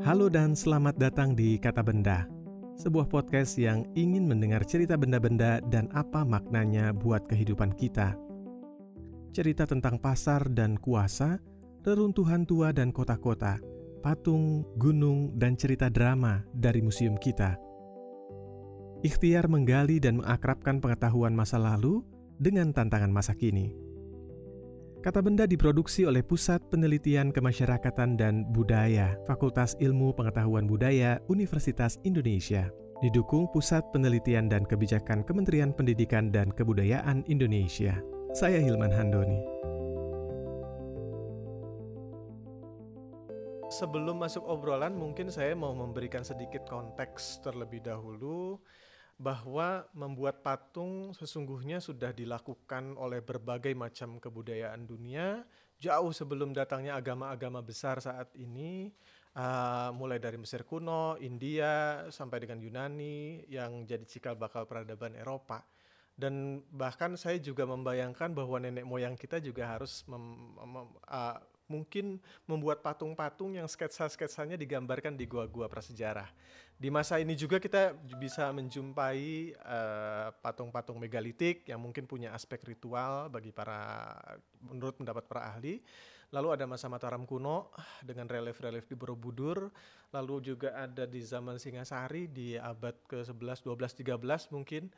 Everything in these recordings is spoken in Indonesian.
Halo dan selamat datang di Kata Benda, sebuah podcast yang ingin mendengar cerita benda-benda dan apa maknanya buat kehidupan kita. Cerita tentang pasar dan kuasa, reruntuhan tua dan kota-kota, patung, gunung, dan cerita drama dari museum kita. Ikhtiar menggali dan mengakrabkan pengetahuan masa lalu dengan tantangan masa kini. Kata benda diproduksi oleh Pusat Penelitian Kemasyarakatan dan Budaya, Fakultas Ilmu Pengetahuan Budaya, Universitas Indonesia. Didukung Pusat Penelitian dan Kebijakan Kementerian Pendidikan dan Kebudayaan Indonesia. Saya Hilman Handoni. Sebelum masuk obrolan, mungkin saya mau memberikan sedikit konteks terlebih dahulu bahwa membuat patung sesungguhnya sudah dilakukan oleh berbagai macam kebudayaan dunia. Jauh sebelum datangnya agama-agama besar saat ini uh, mulai dari Mesir kuno, India sampai dengan Yunani yang jadi cikal bakal peradaban Eropa. Dan bahkan saya juga membayangkan bahwa nenek moyang kita juga harus mem, mem, uh, mungkin membuat patung-patung yang sketsa-sketsanya digambarkan di gua-gua prasejarah. Di masa ini juga kita bisa menjumpai eh, patung-patung megalitik yang mungkin punya aspek ritual bagi para menurut pendapat para ahli. Lalu ada masa Mataram kuno dengan relief-relief di Borobudur. Lalu juga ada di zaman Singasari di abad ke-11, 12, 13 mungkin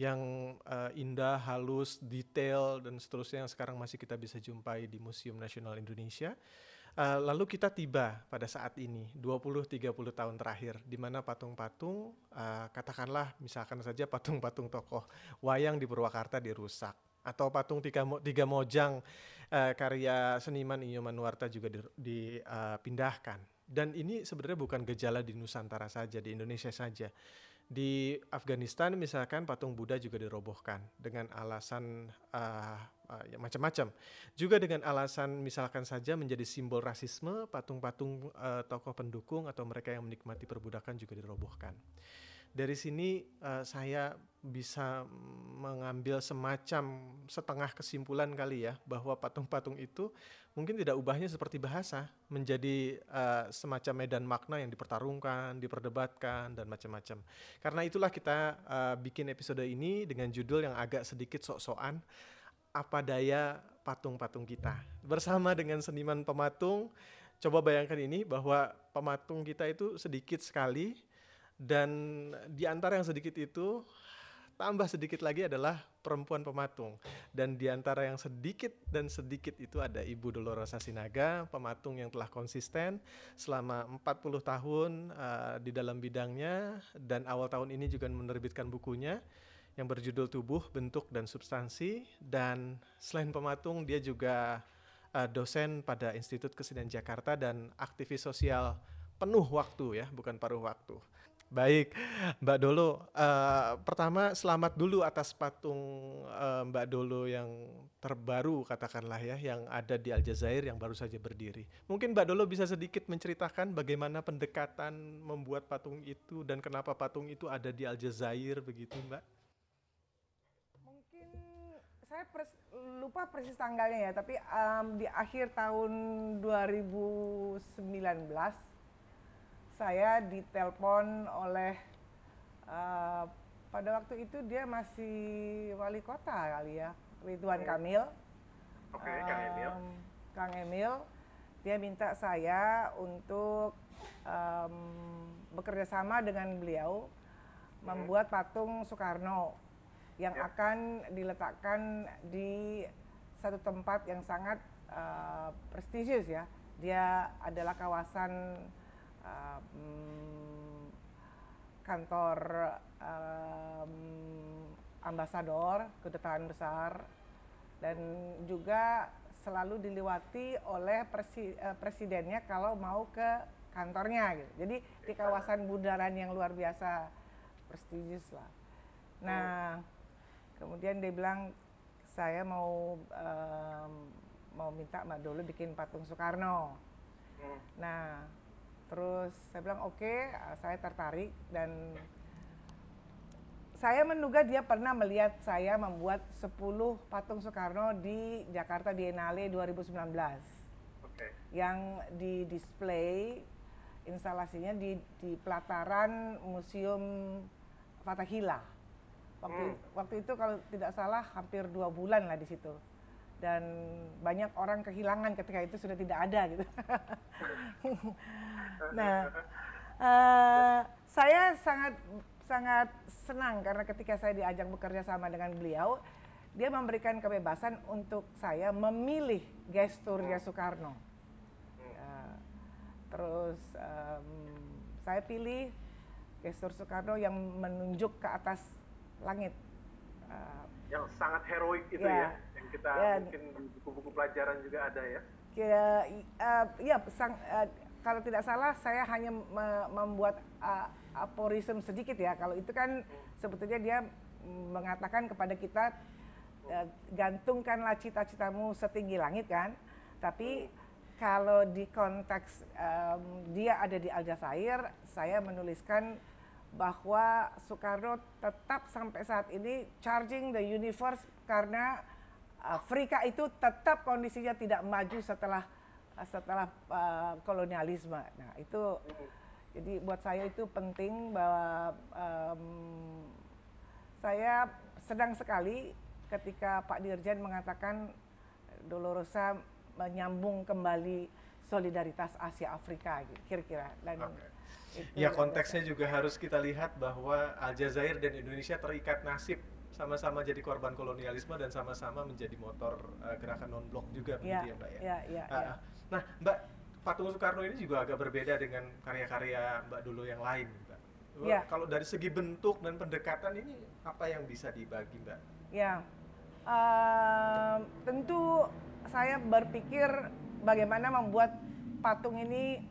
yang uh, indah, halus, detail dan seterusnya yang sekarang masih kita bisa jumpai di Museum Nasional Indonesia. Uh, lalu kita tiba pada saat ini 20-30 tahun terakhir di mana patung-patung uh, katakanlah misalkan saja patung-patung tokoh wayang di Purwakarta dirusak atau patung tiga, tiga mojang uh, karya seniman Inyo Manuarta juga dipindahkan. Di, Dan ini sebenarnya bukan gejala di Nusantara saja, di Indonesia saja di Afghanistan misalkan patung Buddha juga dirobohkan dengan alasan uh, uh, macam-macam. Juga dengan alasan misalkan saja menjadi simbol rasisme, patung-patung uh, tokoh pendukung atau mereka yang menikmati perbudakan juga dirobohkan dari sini uh, saya bisa mengambil semacam setengah kesimpulan kali ya bahwa patung-patung itu mungkin tidak ubahnya seperti bahasa menjadi uh, semacam medan makna yang dipertarungkan, diperdebatkan dan macam-macam. Karena itulah kita uh, bikin episode ini dengan judul yang agak sedikit sok-sokan apa daya patung-patung kita. Bersama dengan seniman pematung, coba bayangkan ini bahwa pematung kita itu sedikit sekali dan di antara yang sedikit itu tambah sedikit lagi adalah perempuan pematung. Dan di antara yang sedikit dan sedikit itu ada Ibu Dolorosa Sinaga pematung yang telah konsisten selama 40 tahun uh, di dalam bidangnya. Dan awal tahun ini juga menerbitkan bukunya yang berjudul Tubuh, Bentuk dan Substansi. Dan selain pematung dia juga uh, dosen pada Institut Kesenian Jakarta dan aktivis sosial penuh waktu ya, bukan paruh waktu. Baik, Mbak Dolo. Uh, pertama, selamat dulu atas patung uh, Mbak Dolo yang terbaru, katakanlah ya, yang ada di Aljazair yang baru saja berdiri. Mungkin Mbak Dolo bisa sedikit menceritakan bagaimana pendekatan membuat patung itu dan kenapa patung itu ada di Aljazair begitu, Mbak? Mungkin saya pers lupa persis tanggalnya ya, tapi um, di akhir tahun 2019 saya ditelepon oleh uh, pada waktu itu dia masih wali kota kali ya Ridwan Kamil. Oke, okay, um, Kang Emil. Kang Emil, dia minta saya untuk um, bekerja sama dengan beliau hmm. membuat patung Soekarno yang yeah. akan diletakkan di satu tempat yang sangat uh, prestisius ya. Dia adalah kawasan um, kantor um, ambasador kedutaan besar dan juga selalu diliwati oleh presi, uh, presidennya kalau mau ke kantornya gitu. Jadi di kawasan bundaran yang luar biasa prestisius lah. Nah, kemudian dia bilang saya mau um, mau minta Mbak Dulu bikin patung Soekarno. Hmm. Nah, Terus saya bilang oke, okay, saya tertarik dan saya menduga dia pernah melihat saya membuat 10 patung Soekarno di Jakarta Biennale 2019. Okay. Yang di display instalasinya di di pelataran Museum Fatahillah. Waktu Hmm. waktu itu kalau tidak salah hampir dua bulan lah di situ. Dan banyak orang kehilangan ketika itu sudah tidak ada gitu. nah, eh, saya sangat sangat senang karena ketika saya diajak bekerja sama dengan beliau, dia memberikan kebebasan untuk saya memilih gesturnya Soekarno. Ya, terus em, saya pilih gestur Soekarno yang menunjuk ke atas langit. Eh, Yang sangat heroik itu Ya. ya, kita Ya. mungkin buku-buku pelajaran juga ada ya. kira eh, ya sang, eh, kalau tidak salah saya hanya me- membuat uh, aforism sedikit ya kalau itu kan sebetulnya dia mengatakan kepada kita eh, gantungkanlah cita-citamu setinggi langit kan tapi kalau di konteks em, dia ada di Aljazair saya menuliskan bahwa Soekarno tetap sampai saat ini charging the universe karena Afrika itu tetap kondisinya tidak maju setelah setelah uh, kolonialisme. Nah itu jadi buat saya itu penting bahwa em, saya sedang sekali ketika Pak Dirjen mengatakan Dolorosa menyambung kembali solidaritas Asia Afrika gitu, kira-kira dan itu Ya konteksnya juga harus kita lihat bahwa Aljazair dan Indonesia terikat nasib sama-sama jadi korban kolonialisme dan sama-sama menjadi motor uh, gerakan non blok juga begitu ya Mbak ya. ya, ya, Ah, ya. ah. Nah Mbak patung Soekarno ini juga agak berbeda dengan karya-karya Mbak dulu yang lain Mbak. Ya. Kalau dari segi bentuk dan pendekatan ini apa yang bisa dibagi Mbak? Ya, Ehm, tentu saya berpikir bagaimana membuat patung ini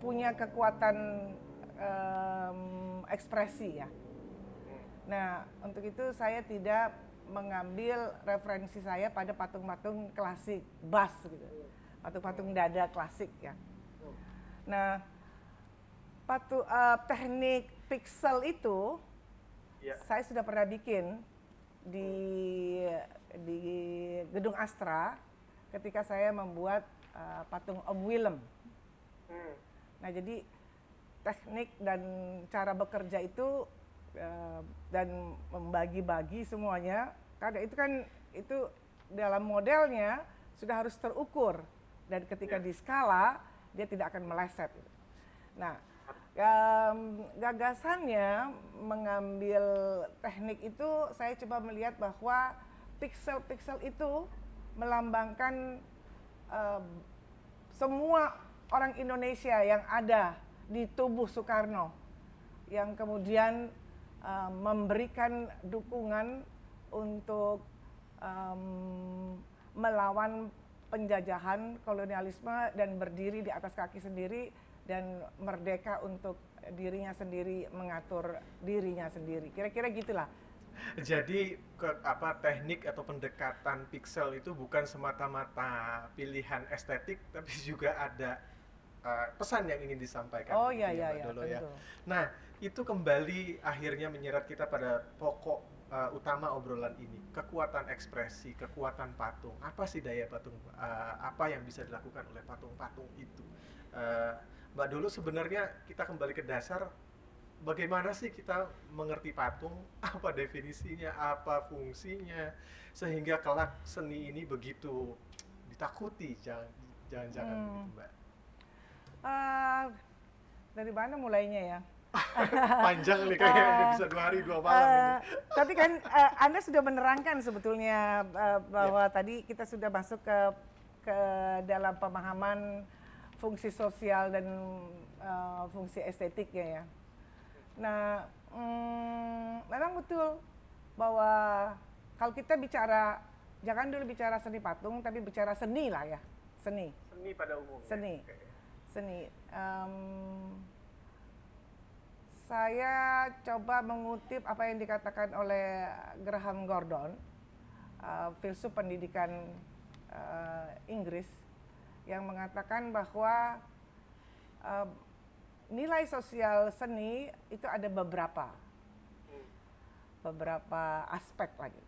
punya kekuatan em, ekspresi ya. Nah, untuk itu saya tidak mengambil referensi saya pada patung-patung klasik, bas gitu, patung-patung dada klasik ya. Nah, patu, eh, teknik pixel itu Ya. saya sudah pernah bikin di di gedung Astra ketika saya membuat uh, patung Om Willem. Nah jadi teknik dan cara bekerja itu uh, dan membagi-bagi semuanya karena itu kan itu dalam modelnya sudah harus terukur. Dan ketika di skala dia tidak akan meleset. Nah Em, gagasannya mengambil teknik itu saya coba melihat bahwa pixel-pixel itu melambangkan em, semua orang Indonesia yang ada di tubuh Soekarno. Yang kemudian em, memberikan dukungan untuk em, melawan penjajahan kolonialisme dan berdiri di atas kaki sendiri dan merdeka untuk dirinya sendiri mengatur dirinya sendiri. Kira-kira gitulah. Jadi ke, apa teknik atau pendekatan pixel itu bukan semata-mata pilihan estetik tapi juga ada uh, pesan yang ingin disampaikan. Oh iya iya Mbak iya Dolo ya. Nah, itu kembali akhirnya menyeret kita pada pokok uh, utama obrolan ini, kekuatan ekspresi, kekuatan patung. Apa sih daya patung? uh, apa yang bisa dilakukan oleh patung-patung itu? Uh, Mbak dulu sebenarnya kita kembali ke dasar bagaimana sih kita mengerti patung, apa definisinya, apa fungsinya, sehingga kelak seni ini begitu ditakuti, jangan jangan-jangan Hmm. begitu, Mbak. Eh, dari mana mulainya ya? Panjang nih kayaknya Ah, bisa dua hari dua malam ini. Eh, tapi kan eh, Anda sudah menerangkan sebetulnya eh, bahwa Ya. tadi kita sudah masuk ke ke dalam pemahaman fungsi sosial dan eh, fungsi estetiknya ya. Nah, mm, memang betul bahwa kalau kita bicara jangan dulu bicara seni patung, tapi bicara seni lah ya, seni, Seni pada umumnya. Seni. Oke. seni. Em, saya coba mengutip apa yang dikatakan oleh Graham Gordon, uh, filsuf pendidikan uh, Inggris, yang mengatakan bahwa uh, nilai sosial seni itu ada beberapa, beberapa aspek lagi.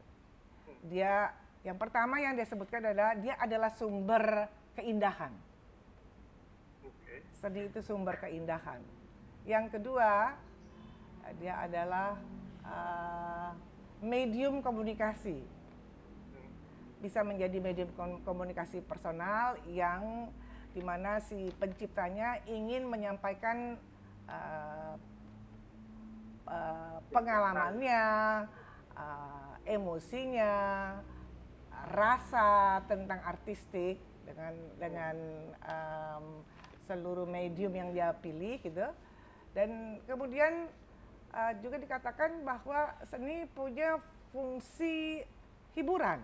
Dia yang pertama yang dia sebutkan adalah dia adalah sumber keindahan. Seni itu sumber keindahan. Yang kedua, dia adalah uh, medium komunikasi. Bisa menjadi medium komunikasi personal yang di mana si penciptanya ingin menyampaikan uh, uh, pengalamannya, uh, emosinya, rasa tentang artistik dengan dengan um, seluruh medium yang dia pilih gitu dan kemudian uh, juga dikatakan bahwa seni punya fungsi hiburan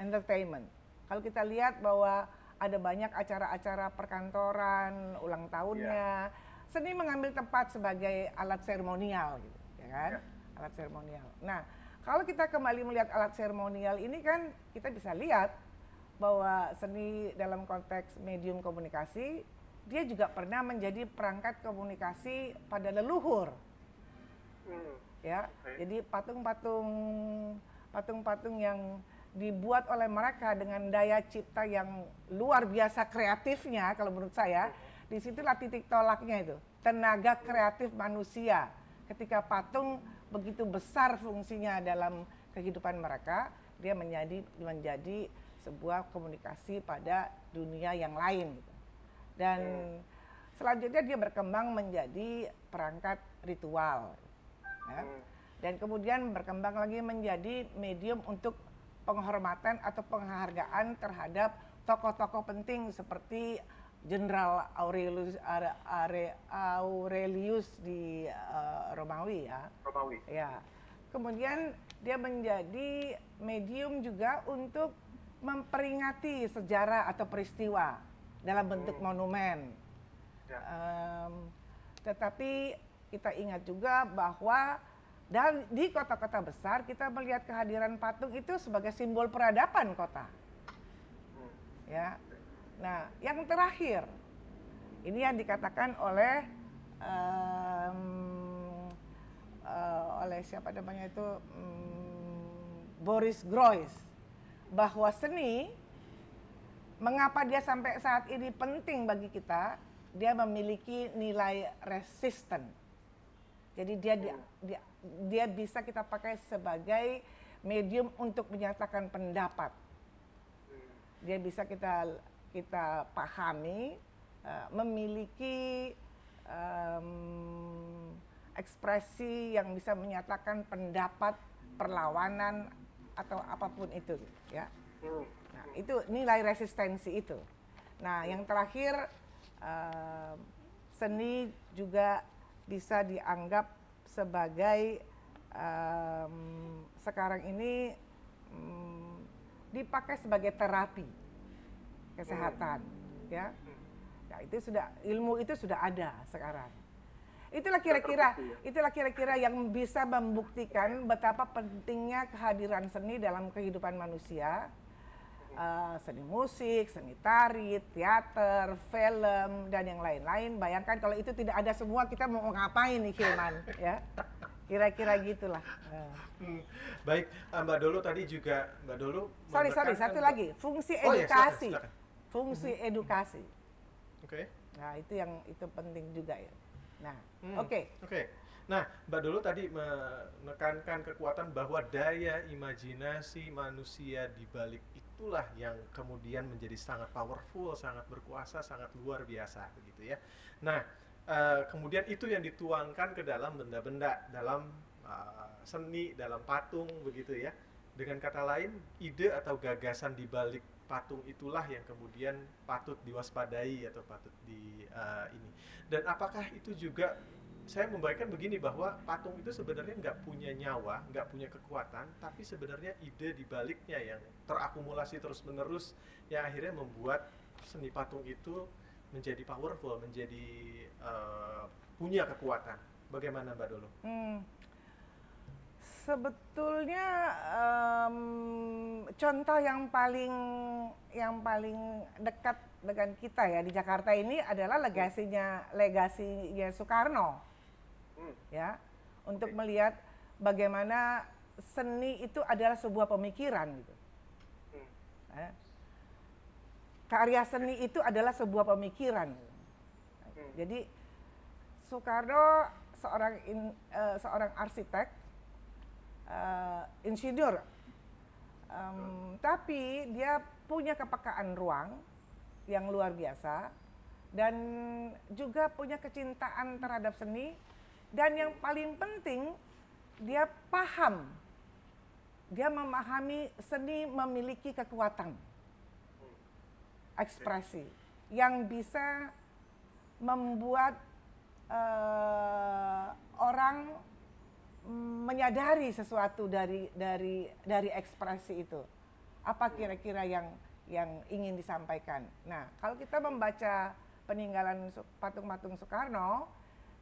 entertainment kalau kita lihat bahwa ada banyak acara-acara perkantoran ulang tahunnya yeah. seni mengambil tempat sebagai alat seremonial gitu ya kan yeah. alat seremonial nah kalau kita kembali melihat alat seremonial ini kan kita bisa lihat bahwa seni dalam konteks medium komunikasi dia juga pernah menjadi perangkat komunikasi pada leluhur. Hmm. Ya, okay. jadi patung-patung patung-patung yang dibuat oleh mereka dengan daya cipta yang luar biasa kreatifnya kalau menurut saya, hmm. di situlah titik tolaknya itu. Tenaga kreatif manusia ketika patung begitu besar fungsinya dalam kehidupan mereka, dia menjadi menjadi sebuah komunikasi pada dunia yang lain. Gitu. Dan hmm. selanjutnya dia berkembang menjadi perangkat ritual. Ya. Hmm. Dan kemudian berkembang lagi menjadi medium untuk penghormatan atau penghargaan terhadap tokoh-tokoh penting seperti Jenderal Aurelius Are, Aurelius di uh, Romawi ya. Romawi. Ya. Kemudian dia menjadi medium juga untuk memperingati sejarah atau peristiwa dalam bentuk hmm. monumen. Ya. Um, tetapi kita ingat juga bahwa dan di kota-kota besar kita melihat kehadiran patung itu sebagai simbol peradaban kota. Hmm. Ya, Nah, yang terakhir, ini yang dikatakan oleh um, uh, oleh siapa namanya itu um, Boris Groys bahwa seni mengapa dia sampai saat ini penting bagi kita dia memiliki nilai resisten. Jadi dia dia dia, dia bisa kita pakai sebagai medium untuk menyatakan pendapat. Dia bisa kita kita pahami uh, memiliki um, ekspresi yang bisa menyatakan pendapat perlawanan atau apa pun itu ya. Nah itu nilai resistensi itu. Nah yang terakhir uh, seni juga bisa dianggap sebagai um, sekarang ini um, dipakai sebagai terapi kesehatan ya. Ya itu sudah ilmu itu sudah ada sekarang. Itulah kira-kira itulah kira-kira yang bisa membuktikan betapa pentingnya kehadiran seni dalam kehidupan manusia uh, seni musik seni tari teater film dan yang lain-lain bayangkan kalau itu tidak ada semua kita mau ngapain nih Hilman ya kira-kira gitulah hmm. baik Mbak Dolo tadi juga Mbak Dolo sorry sorry satu lagi fungsi edukasi oh, ya, silakan, silakan fungsi mm-hmm. edukasi. Oke. Okay. Nah itu yang itu penting juga ya. Nah, hmm. oke. Okay. Oke. Okay. Nah, Mbak Dulu tadi menekankan kekuatan bahwa daya imajinasi manusia di balik itulah yang kemudian menjadi sangat powerful, sangat berkuasa, sangat luar biasa begitu ya. Nah, uh, kemudian itu yang dituangkan ke dalam benda-benda, dalam uh, seni, dalam patung begitu ya. Dengan kata lain, ide atau gagasan di balik patung itulah yang kemudian patut diwaspadai atau patut di uh, ini. Dan apakah itu juga saya membayangkan begini bahwa patung itu sebenarnya nggak punya nyawa, nggak punya kekuatan, tapi sebenarnya ide di baliknya yang terakumulasi terus menerus yang akhirnya membuat seni patung itu menjadi powerful, menjadi uh, punya kekuatan. Bagaimana Mbak Dolo? Hmm sebetulnya um, contoh yang paling yang paling dekat dengan kita ya di Jakarta ini adalah legasinya legasinya Soekarno hmm. ya untuk melihat bagaimana seni itu adalah sebuah pemikiran gitu hmm. ya. karya seni itu adalah sebuah pemikiran. Jadi Soekarno seorang in, uh, seorang arsitek, uh, insinyur, um, tapi dia punya kepekaan ruang yang luar biasa dan juga punya kecintaan terhadap seni dan yang paling penting dia paham dia memahami seni memiliki kekuatan ekspresi yang bisa membuat uh, orang menyadari sesuatu dari dari dari ekspresi itu. Apa kira-kira yang yang ingin disampaikan? Nah, kalau kita membaca peninggalan patung-patung Soekarno,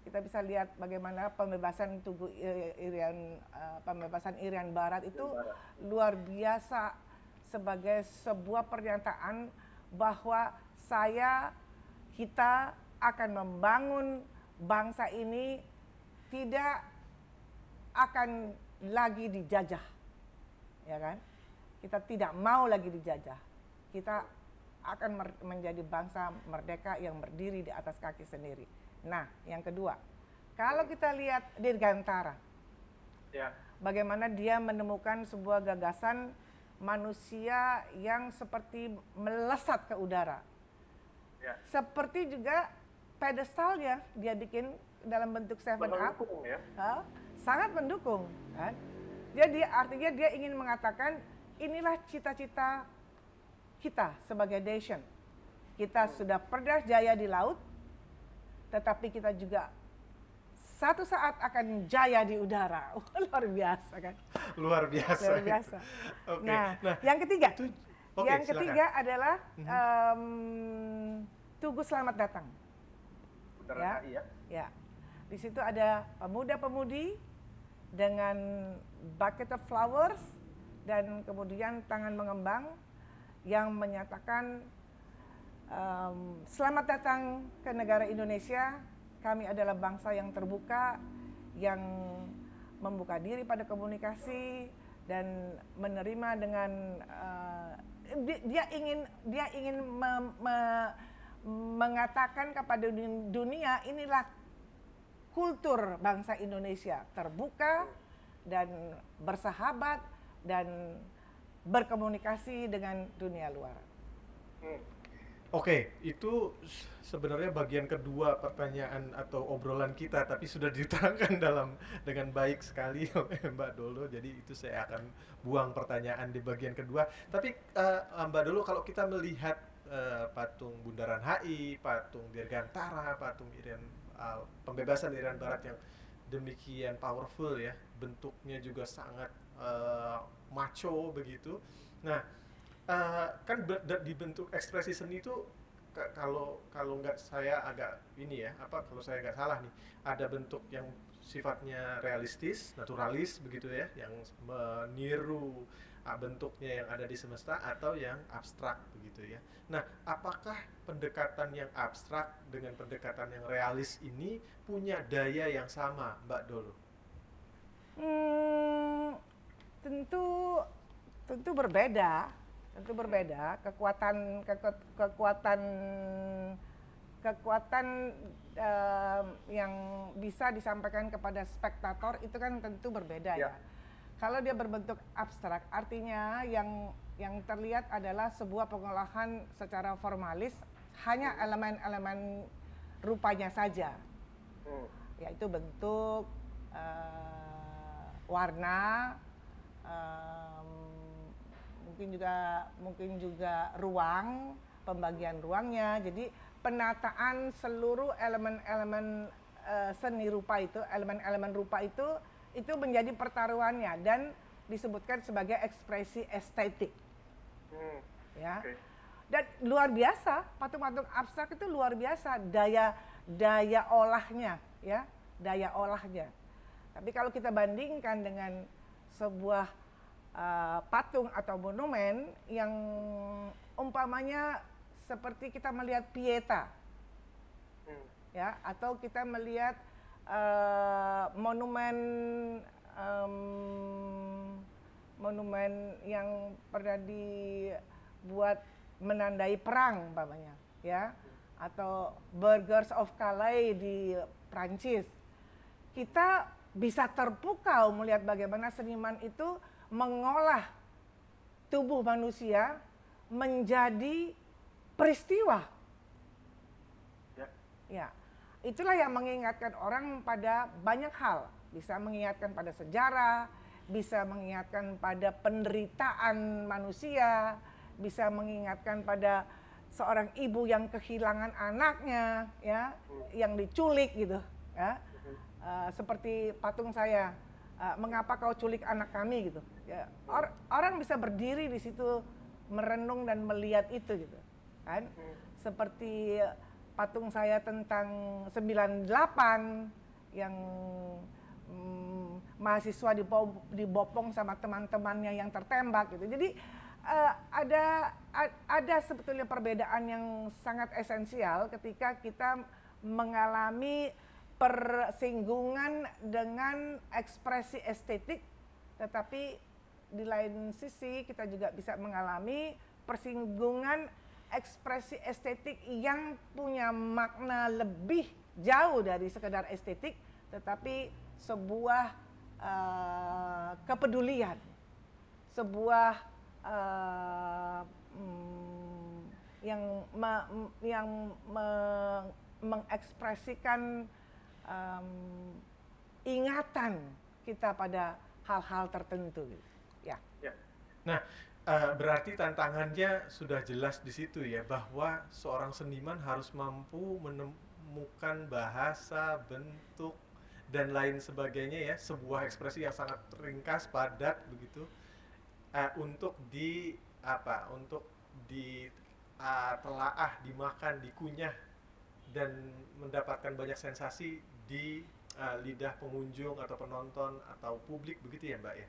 kita bisa lihat bagaimana pembebasan Tugu Irian uh, pembebasan Irian Barat itu luar biasa sebagai sebuah pernyataan bahwa saya kita akan membangun bangsa ini tidak akan lagi dijajah. Ya kan? Kita tidak mau lagi dijajah. Kita akan menjadi bangsa merdeka yang berdiri di atas kaki sendiri. Nah, yang kedua, kalau kita lihat Dirgantara, ya. bagaimana dia menemukan sebuah gagasan manusia yang seperti melesat ke udara. Ya. Seperti juga pedestalnya dia bikin dalam bentuk seven up, ya. ha? sangat mendukung. Kan? Jadi artinya dia ingin mengatakan inilah cita-cita kita sebagai nation. Kita hmm. sudah pernah jaya di laut, tetapi kita juga satu saat akan jaya di udara. Luar biasa kan? Luar biasa. Luar biasa. okay. nah, nah, yang ketiga. Itu, okay, yang silakan. ketiga adalah um, Tugu Selamat Datang. ya. ya. Ya. Di situ ada pemuda-pemudi dengan bucket of flowers dan kemudian tangan mengembang yang menyatakan um, selamat datang ke negara Indonesia kami adalah bangsa yang terbuka, yang membuka diri pada komunikasi dan menerima dengan uh, dia, ingin dia ingin me, me, mengatakan kepada dunia inilah kultur bangsa Indonesia terbuka dan bersahabat dan berkomunikasi dengan dunia luar. Hmm. Oke, itu sebenarnya bagian kedua pertanyaan atau obrolan kita, tapi sudah diterangkan dalam dengan baik sekali oleh Mbak Dolo. Jadi itu saya akan buang pertanyaan di bagian kedua. Tapi uh, Mbak Dolo, kalau kita melihat uh, patung Bundaran HI, patung Dirgantara, patung Irian uh, pembebasan Irian Barat yang demikian powerful ya, bentuknya juga sangat uh, macho begitu. Nah uh, kan dibentuk ekspresi seni itu kalau kalau nggak saya agak ini ya apa kalau saya nggak salah nih ada bentuk yang sifatnya realistis naturalis begitu ya yang meniru uh, bentuknya yang ada di semesta atau yang abstrak begitu ya. Nah apakah pendekatan yang abstrak dengan pendekatan yang realis ini punya daya yang sama mbak Dolo? Hmm, tentu tentu berbeda tentu berbeda kekuatan ke, kekuatan kekuatan uh, yang bisa disampaikan kepada spektator itu kan tentu berbeda ya. ya. Kalau dia berbentuk abstrak, artinya yang yang terlihat adalah sebuah pengolahan secara formalis hanya hmm. elemen-elemen rupanya saja, hmm. yaitu bentuk, uh, warna, um, mungkin juga mungkin juga ruang pembagian ruangnya jadi penataan seluruh elemen-elemen uh, seni rupa itu elemen-elemen rupa itu itu menjadi pertaruhannya dan disebutkan sebagai ekspresi estetik hmm. ya okay. dan luar biasa patung-patung abstrak itu luar biasa daya daya olahnya ya daya olahnya tapi kalau kita bandingkan dengan sebuah uh, patung atau monumen yang umpamanya seperti kita melihat Pieta, hmm. ya, atau kita melihat uh, monumen um, monumen yang pernah dibuat menandai perang umpamanya ya atau Burgers of Calais di Prancis kita bisa terpukau melihat bagaimana seniman itu mengolah tubuh manusia menjadi peristiwa. Ya. Ya, itulah yang mengingatkan orang pada banyak hal. Bisa mengingatkan pada sejarah, bisa mengingatkan pada penderitaan manusia, bisa mengingatkan pada seorang ibu yang kehilangan anaknya, ya, yang diculik gitu, ya. Uh, seperti patung saya, uh, mengapa kau culik anak kami gitu. Ya, or, orang bisa berdiri di situ merenung dan melihat itu gitu, kan? Seperti patung saya tentang 98 yang mm, mahasiswa dibo- dibopong sama teman-temannya yang tertembak gitu. Jadi uh, ada ada sebetulnya perbedaan yang sangat esensial ketika kita mengalami persinggungan dengan ekspresi estetik tetapi di lain sisi kita juga bisa mengalami persinggungan ekspresi estetik yang punya makna lebih jauh dari sekedar estetik tetapi sebuah uh, kepedulian sebuah uh, yang me- yang me- mengekspresikan um, ingatan kita pada hal-hal tertentu. Ya. Nah, eh, berarti tantangannya sudah jelas di situ ya bahwa seorang seniman harus mampu menemukan bahasa, bentuk dan lain sebagainya ya, sebuah ekspresi yang sangat ringkas, padat begitu eh, untuk di apa? Untuk di ah, telaah, dimakan, dikunyah dan mendapatkan banyak sensasi di eh, lidah pengunjung atau penonton atau publik begitu ya, Mbak ya?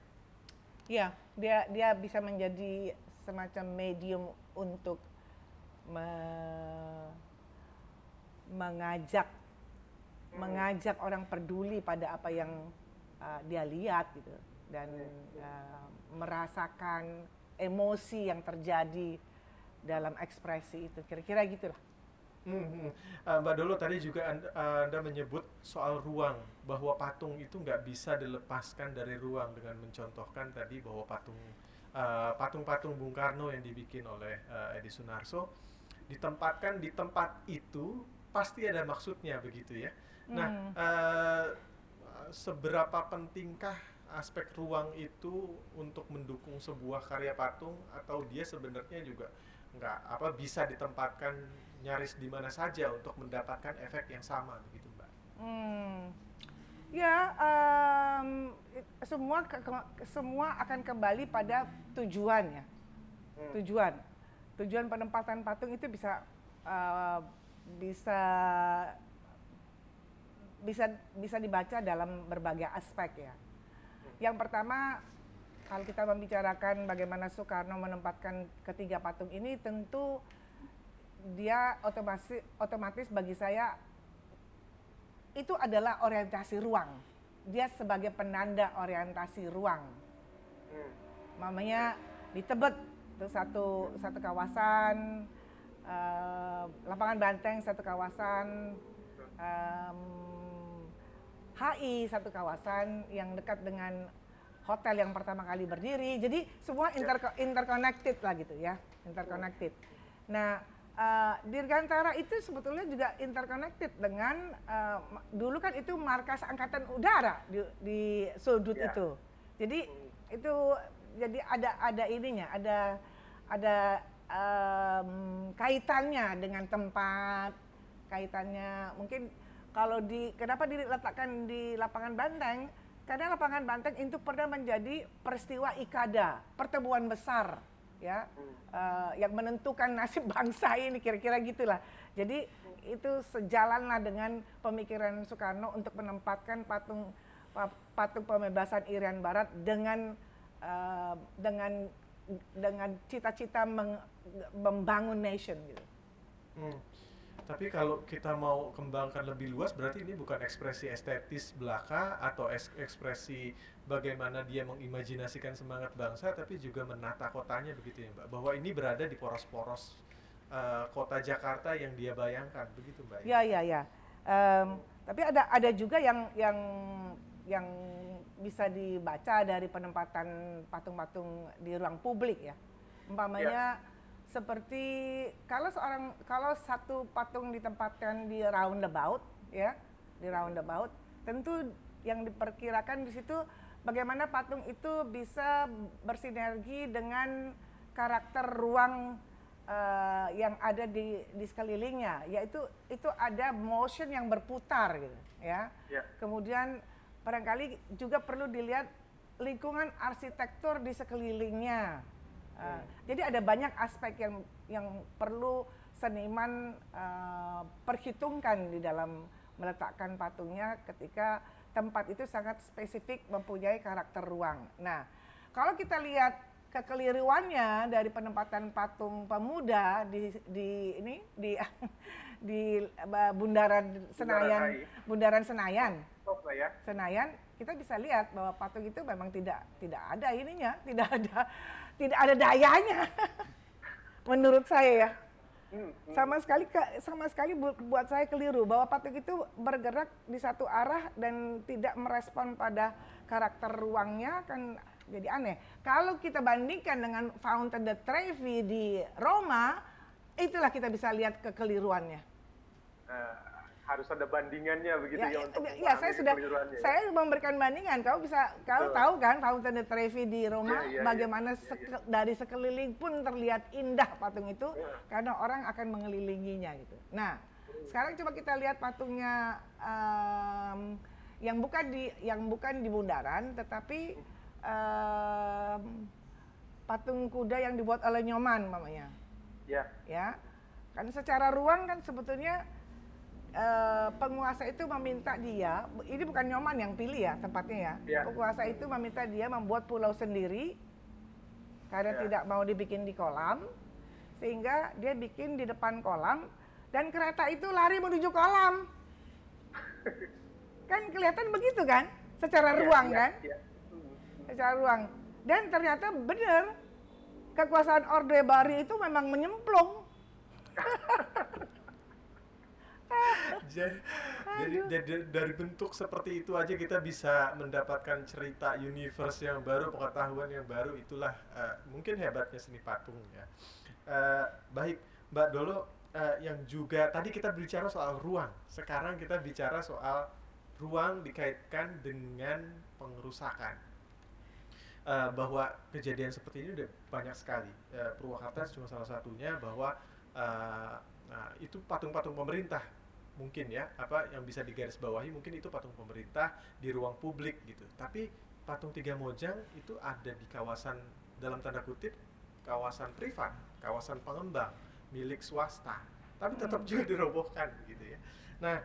Ya, dia dia bisa menjadi semacam medium untuk me- mengajak mengajak orang peduli pada apa yang uh, dia lihat gitu dan uh, merasakan emosi yang terjadi dalam ekspresi itu kira-kira gitulah. Hmm, hmm. Uh, Mbak Dolo tadi juga anda, anda menyebut soal ruang bahwa patung itu nggak bisa dilepaskan dari ruang dengan mencontohkan tadi bahwa patung uh, patung-patung Bung Karno yang dibikin oleh uh, Edi Sunarso ditempatkan di tempat itu pasti ada maksudnya begitu ya. Nah, Hmm. uh, seberapa pentingkah aspek ruang itu untuk mendukung sebuah karya patung atau dia sebenarnya juga nggak apa bisa ditempatkan nyaris di mana saja untuk mendapatkan efek yang sama begitu mbak. Hmm. Ya, it- semua ke- ke- semua akan kembali pada tujuan ya. Tujuan, tujuan penempatan patung itu bisa eh, bisa bisa bisa dibaca dalam berbagai aspek ya. Yang pertama, kalau kita membicarakan bagaimana Soekarno menempatkan ketiga patung ini, tentu dia otomatis otomatis bagi saya itu adalah orientasi ruang. Dia sebagai penanda orientasi ruang. Mamanya di Tebet itu satu satu kawasan, eh, lapangan Banteng satu kawasan, em, HI satu kawasan yang dekat dengan hotel yang pertama kali berdiri. Jadi semua interco- interconnected lah gitu ya, interconnected. Nah, eh, Dirgantara itu sebetulnya juga interconnected dengan ma- dulu kan itu markas angkatan udara di, di sudut Ya. itu. Jadi itu jadi ada ada ininya, ada ada em, kaitannya dengan tempat, kaitannya mungkin kalau di kenapa diletakkan di lapangan Banteng? Karena lapangan Banteng itu pernah menjadi peristiwa ikada, pertemuan besar, ya, eh, yang menentukan nasib bangsa ini kira-kira gitulah. Jadi itu sejalanlah dengan pemikiran Soekarno untuk menempatkan patung pa- patung pembebasan Irian Barat dengan eh, dengan dengan cita-cita membangun nation gitu. Hmm. Tapi kalau kita mau kembangkan lebih luas, berarti ini bukan ekspresi estetis belaka atau es- ekspresi bagaimana dia mengimajinasikan semangat bangsa, tapi juga menata kotanya begitu ya, Mbak. Bahwa ini berada di poros-poros uh, kota Jakarta yang dia bayangkan, begitu, Mbak. Ya, ya, ya. Em, tapi ada ada juga yang yang yang bisa dibaca dari penempatan patung-patung di ruang publik ya. Umpamanya seperti kalau seorang kalau satu patung ditempatkan di roundabout ya, di roundabout, tentu yang diperkirakan di situ bagaimana patung itu bisa bersinergi dengan karakter ruang eh, yang ada di di sekelilingnya, yaitu itu ada motion yang berputar gitu ya. Ya. Kemudian barangkali juga perlu dilihat lingkungan arsitektur di sekelilingnya. Uh, Jadi ada banyak aspek yang yang perlu seniman uh, perhitungkan di dalam meletakkan patungnya ketika tempat itu sangat spesifik mempunyai karakter ruang. Nah, kalau kita lihat kekeliruannya dari penempatan patung pemuda di di ini di di Bundaran Senayan. Bundaran Senayan. Ya. Senayan kita bisa lihat bahwa patung itu memang tidak tidak ada ininya, tidak ada tidak ada dayanya. Menurut saya ya. Hmm, hmm. Sama sekali ke- sama sekali bu- buat saya keliru bahwa patung itu bergerak di satu arah dan tidak merespon pada karakter ruangnya kan jadi aneh. Kalau kita bandingkan dengan Fountain de Trevi di Roma, itulah kita bisa lihat kekeliruannya. Nah, harus ada bandingannya begitu ya, untuk ya, saya sudah ya. saya memberikan bandingan. Kau bisa kau Betul. tahu kan Fountain de Trevi di Roma Iya, iya, bagaimana iya, iya, seke- dari sekeliling pun terlihat indah patung itu Iya. karena orang akan mengelilinginya gitu. Nah, sekarang coba kita lihat patungnya em, yang bukan di yang bukan di bundaran tetapi em, patung kuda yang dibuat oleh Nyoman mamanya Ya, ya kan secara ruang kan sebetulnya eh, penguasa itu meminta dia ini bukan nyoman yang pilih ya tempatnya ya Ya. penguasa itu meminta dia membuat pulau sendiri karena Ya. tidak mau dibikin di kolam sehingga dia bikin di depan kolam dan kereta itu lari menuju kolam kan kelihatan begitu kan secara ya, ruang ya, kan ya. Secara ruang dan ternyata benar kekuasaan Orde Baru itu memang menyemplung jadi, jadi, jadi dari bentuk seperti itu aja kita bisa mendapatkan cerita universe yang baru, pengetahuan yang baru. Itulah eh, mungkin hebatnya seni patung ya. Eh, baik, Mbak Dolo, eh, yang juga tadi kita bicara soal ruang. Sekarang kita bicara soal ruang dikaitkan dengan pengerusakan. Eh, bahwa kejadian seperti ini udah banyak sekali. Eh, Purwakarta cuma salah satunya bahwa eh, nah, itu patung-patung pemerintah mungkin ya apa yang bisa digarisbawahi mungkin itu patung pemerintah di ruang publik gitu. Tapi patung tiga mojang itu ada di kawasan dalam tanda kutip kawasan privat kawasan pengembang milik swasta. Tapi tetap juga dirobohkan gitu ya. Nah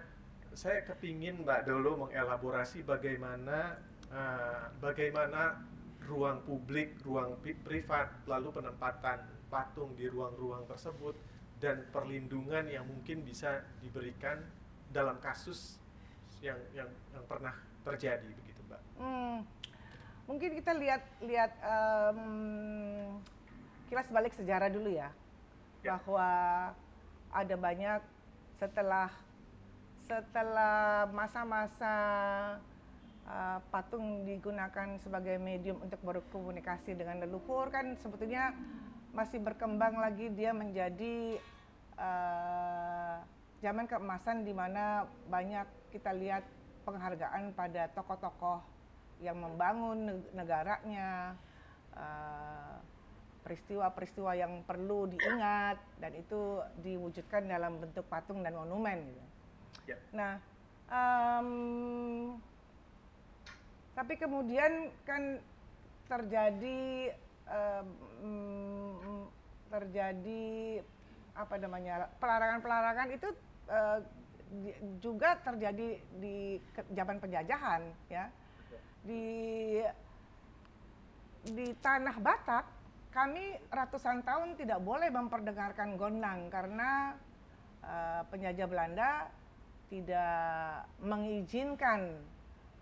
saya kepingin Mbak Dolo mengelaborasi bagaimana eh, bagaimana ruang publik ruang pri- privat lalu penempatan patung di ruang-ruang tersebut dan perlindungan yang mungkin bisa diberikan dalam kasus yang yang yang pernah terjadi begitu mbak. Hmm, mungkin kita lihat lihat em, kilas balik sejarah dulu ya, Ya. bahwa ada banyak setelah setelah masa-masa uh, patung digunakan sebagai medium untuk berkomunikasi dengan leluhur kan sebetulnya masih berkembang lagi dia menjadi uh, zaman keemasan di mana banyak kita lihat penghargaan pada tokoh-tokoh yang membangun neg- negaranya, uh, peristiwa-peristiwa yang perlu diingat dan itu diwujudkan dalam bentuk patung dan monumen. Gitu. Ya. Nah, em, tapi kemudian kan terjadi terjadi apa namanya pelarangan-pelarangan itu eh, juga terjadi di zaman penjajahan ya. Di di tanah Batak kami ratusan tahun tidak boleh memperdengarkan gondang karena uh, penjajah Belanda tidak mengizinkan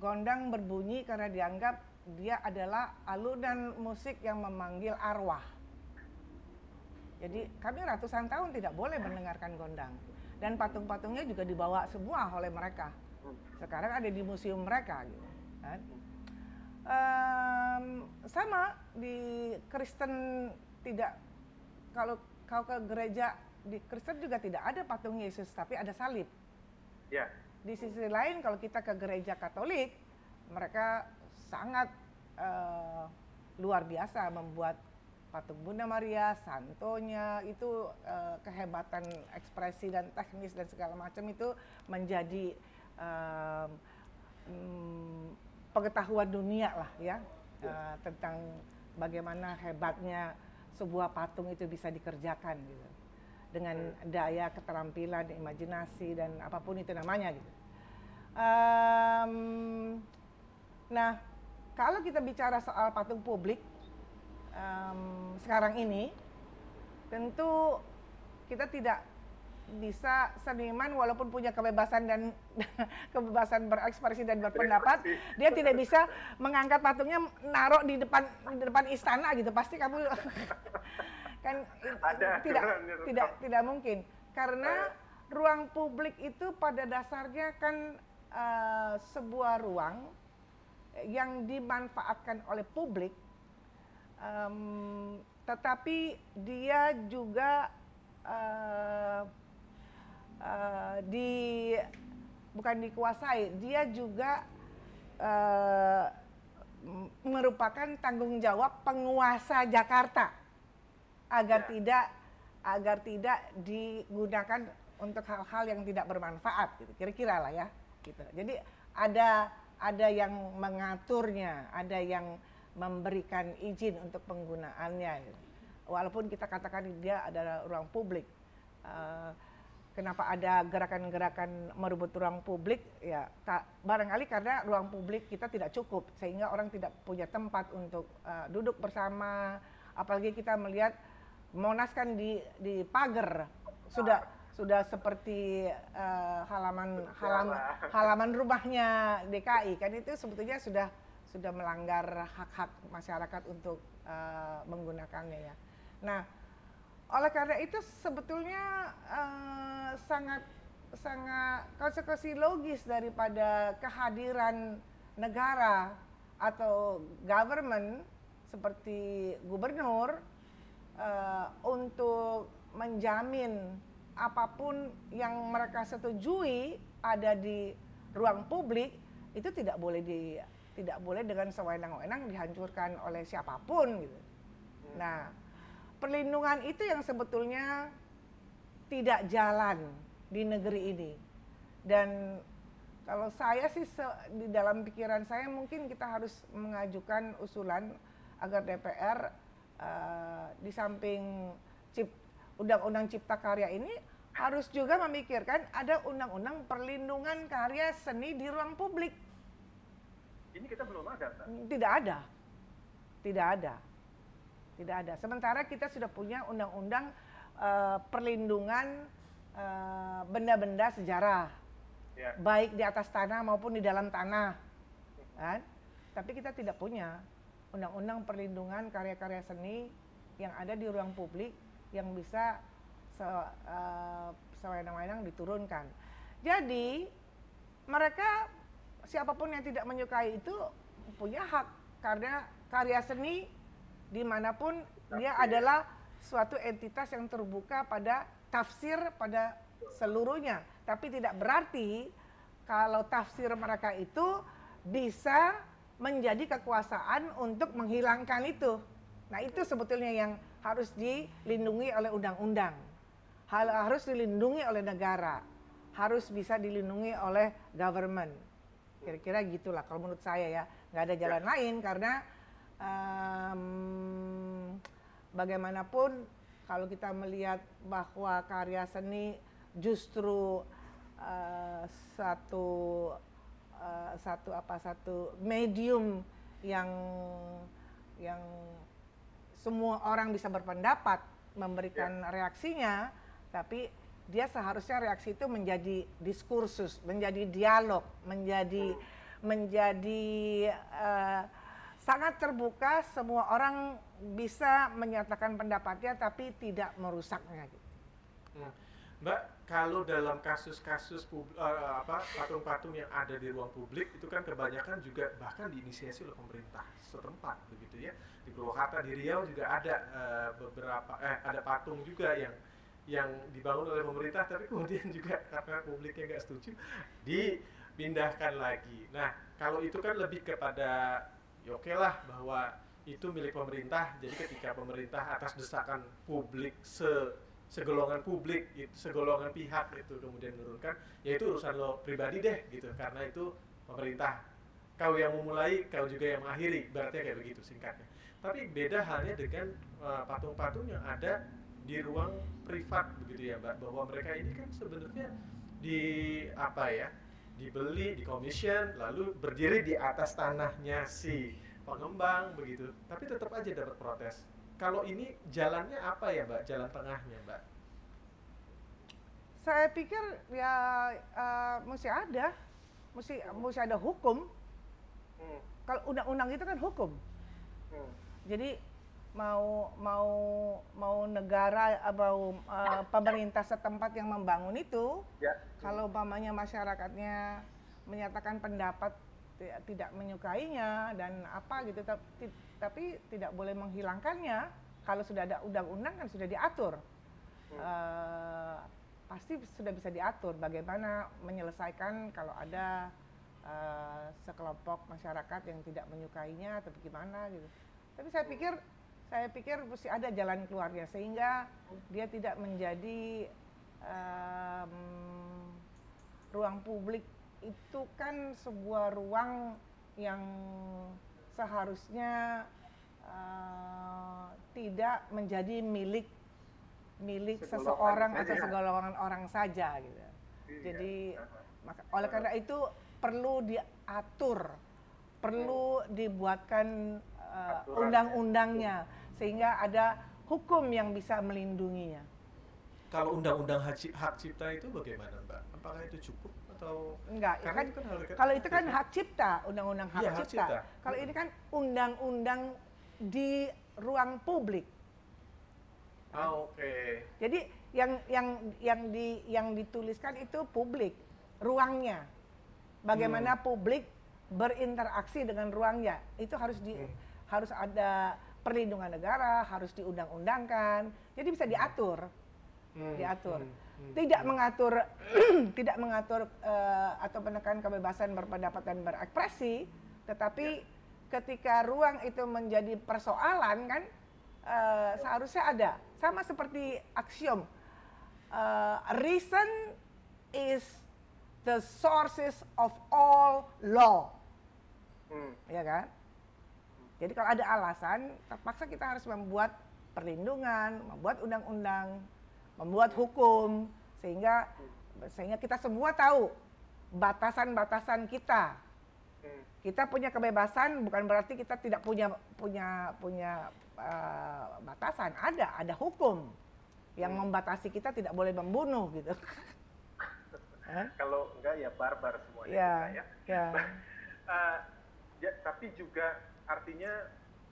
gondang berbunyi karena dianggap dia adalah alunan musik yang memanggil arwah. Jadi kami ratusan tahun tidak boleh mendengarkan gondang dan patung-patungnya juga dibawa semua oleh mereka. Sekarang ada di museum mereka gitu. Kan? Um, sama di Kristen tidak kalau kau ke gereja di Kristen juga tidak ada patung Yesus tapi ada salib. Ya. Di sisi lain kalau kita ke gereja Katolik mereka sangat uh, luar biasa membuat patung Bunda Maria, santonya itu uh, kehebatan ekspresi dan teknis dan segala macam itu menjadi uh, um, pengetahuan dunia lah ya uh, tentang bagaimana hebatnya sebuah patung itu bisa dikerjakan gitu. Dengan daya keterampilan, imajinasi dan apa pun itu namanya gitu. Um, nah kalau kita bicara soal patung publik um, sekarang ini tentu kita tidak bisa seniman walaupun punya kebebasan dan kebebasan berekspresi dan berpendapat dia tidak bisa mengangkat patungnya naruh di depan di depan istana gitu. Pasti kamu kan Ada, tidak tidak tidak mungkin. Karena ruang publik itu pada dasarnya kan uh, sebuah ruang yang dimanfaatkan oleh publik um, tetapi dia juga uh, uh, di bukan dikuasai, dia juga uh, merupakan tanggung jawab penguasa Jakarta agar ya. tidak agar tidak digunakan untuk hal-hal yang tidak bermanfaat gitu kira-kira lah ya gitu jadi ada ada yang mengaturnya ada yang memberikan izin untuk penggunaannya. Walaupun kita katakan dia adalah ruang publik. Uh, kenapa ada gerakan-gerakan merebut ruang publik? Ya, tak, barangkali karena ruang publik kita tidak cukup sehingga orang tidak punya tempat untuk uh, duduk bersama. Apalagi kita melihat Monas kan di di pagar sudah sudah seperti uh, halaman halaman halaman rumahnya DKI kan itu sebetulnya sudah sudah melanggar hak-hak masyarakat untuk uh, menggunakannya ya. Nah, oleh karena itu sebetulnya uh, sangat sangat konsekuensi logis daripada kehadiran negara atau government seperti gubernur uh, untuk menjamin apa pun yang mereka setujui ada di ruang publik itu tidak boleh di tidak boleh dengan sewenang-wenang dihancurkan oleh siapa pun gitu. Nah, perlindungan itu yang sebetulnya tidak jalan di negeri ini. Dan kalau saya sih di dalam pikiran saya mungkin kita harus mengajukan usulan agar DPR uh, eh, di samping cip, undang-undang cipta karya ini harus juga memikirkan ada undang-undang perlindungan karya seni di ruang publik ini kita belum ada, Pak. Tidak ada. Tidak ada. Tidak ada. Sementara kita sudah punya undang-undang uh, perlindungan eh, benda-benda uh, sejarah. Ya. Baik di atas tanah maupun di dalam tanah. Kan? Tapi kita tidak punya undang-undang perlindungan karya-karya seni yang ada di ruang publik yang bisa se, uh, sewenang-wenang diturunkan. Jadi mereka siapa pun yang tidak menyukai itu punya hak karena karya seni di mana pun dia adalah suatu entitas yang terbuka pada tafsir pada seluruhnya. Tapi tidak berarti kalau tafsir mereka itu bisa menjadi kekuasaan untuk menghilangkan itu. Nah itu sebetulnya yang harus dilindungi oleh undang-undang. Harus dilindungi oleh negara. Harus bisa dilindungi oleh government kira-kira gitulah kalau menurut saya ya nggak ada jalan ya. lain karena um, bagaimanapun kalau kita melihat bahwa karya seni justru uh, satu uh, satu apa satu medium yang yang semua orang bisa berpendapat memberikan ya. reaksinya tapi dia seharusnya reaksi itu menjadi diskursus, menjadi dialog, menjadi menjadi uh, sangat terbuka semua orang bisa menyatakan pendapatnya tapi tidak merusaknya gitu. Hmm. Mbak, kalau dalam kasus-kasus uh, patung-patung yang ada di ruang publik itu kan kebanyakan juga bahkan diinisiasi oleh pemerintah setempat begitu ya. Di Purwakarta di Riau juga ada uh, beberapa eh ada patung juga yang yang dibangun oleh pemerintah tapi kemudian juga karena publiknya nggak setuju dipindahkan lagi. Nah, kalau itu kan lebih kepada ya oke okay lah bahwa itu milik pemerintah. Jadi ketika pemerintah atas desakan publik se segolongan publik, itu, segolongan pihak itu kemudian menurunkan, ya itu urusan lo pribadi deh gitu, karena itu pemerintah. Kau yang memulai, kau juga yang mengakhiri, berarti kayak begitu singkatnya. Tapi beda halnya dengan eh, patung-patung uh, yang ada di ruang privat begitu ya mbak, bahwa mereka ini kan sebenarnya di apa ya, dibeli, di commission, lalu berdiri di atas tanahnya si pengembang begitu, tapi tetap aja dapat protes kalau ini jalannya apa ya Mbak? Jalan tengahnya Mbak? Saya pikir ya uh, mesti ada, mesti mesti ada hukum. Hmm. Kalau undang-undang itu kan hukum. Hmm. Jadi mau mau mau negara atau uh, pemerintah setempat yang membangun itu, ya. kalau umpamanya masyarakatnya menyatakan pendapat tidak menyukainya dan apa gitu tapi tidak boleh menghilangkannya. Kalau sudah ada undang-undang kan sudah diatur. Hmm. uh, pasti sudah bisa diatur bagaimana menyelesaikan kalau ada uh, sekelompok masyarakat yang tidak menyukainya atau bagaimana gitu. Tapi saya pikir saya pikir mesti ada jalan keluarnya sehingga dia tidak menjadi um, ruang publik itu kan sebuah ruang yang seharusnya uh, tidak menjadi milik milik seseorang atau segolongan orang saja gitu. Iya. Jadi maka, oleh karena itu perlu diatur, perlu dibuatkan uh, undang-undangnya sehingga ada hukum yang bisa melindunginya. Kalau undang-undang hak cipta itu bagaimana, Mbak? Apakah itu cukup? Atau enggak kan, kan kalau itu kan hak cipta undang-undang hak, ya, hak cipta, cipta. kalau ini kan undang-undang di ruang publik oh, oke okay. jadi yang yang yang di yang dituliskan itu publik ruangnya bagaimana hmm. publik berinteraksi dengan ruangnya itu harus di hmm. harus ada perlindungan negara harus diundang-undangkan jadi bisa diatur hmm. diatur hmm tidak mengatur tidak mengatur uh, atau menekan kebebasan berpendapat dan berekspresi, tetapi ya. ketika ruang itu menjadi persoalan kan uh, seharusnya ada sama seperti aksiom uh, reason is the sources of all law, hmm. ya kan? Jadi kalau ada alasan, terpaksa kita harus membuat perlindungan, membuat undang-undang, membuat hukum sehingga sehingga kita semua tahu batasan-batasan kita. Kita punya kebebasan bukan berarti kita tidak punya punya punya uh, batasan. Ada, ada hukum yang hmm. membatasi kita tidak boleh membunuh gitu. Kalau enggak ya barbar semuanya ya, kita ya. ya. uh, ya tapi juga artinya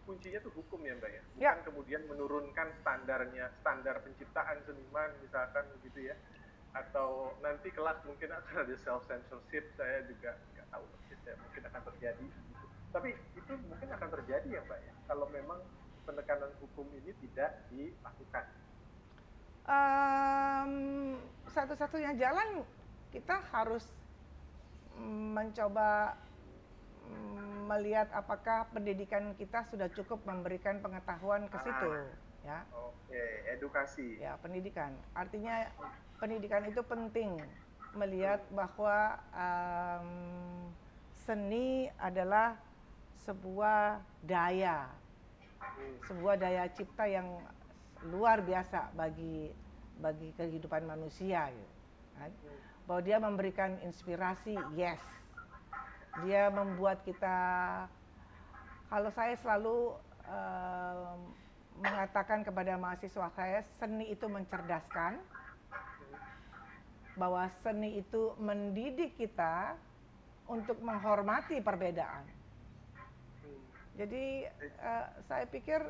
kuncinya tuh hukum ya mbak ya bukan ya. kemudian menurunkan standarnya standar penciptaan seniman misalkan begitu ya atau nanti kelak mungkin akan ada self censorship saya juga nggak tahu persis ya mungkin akan terjadi gitu. tapi itu mungkin akan terjadi ya mbak ya kalau memang penekanan hukum ini tidak dilakukan um, satu-satunya jalan kita harus mencoba melihat apakah pendidikan kita sudah cukup memberikan pengetahuan ke situ ah, ya. Oke, edukasi. Ya, pendidikan. Artinya pendidikan itu penting melihat bahwa um, seni adalah sebuah daya. Sebuah daya cipta yang luar biasa bagi bagi kehidupan manusia gitu. Kan. Bahwa dia memberikan inspirasi, yes dia membuat kita kalau saya selalu uh, mengatakan kepada mahasiswa saya seni itu mencerdaskan bahwa seni itu mendidik kita untuk menghormati perbedaan. Jadi uh, saya pikir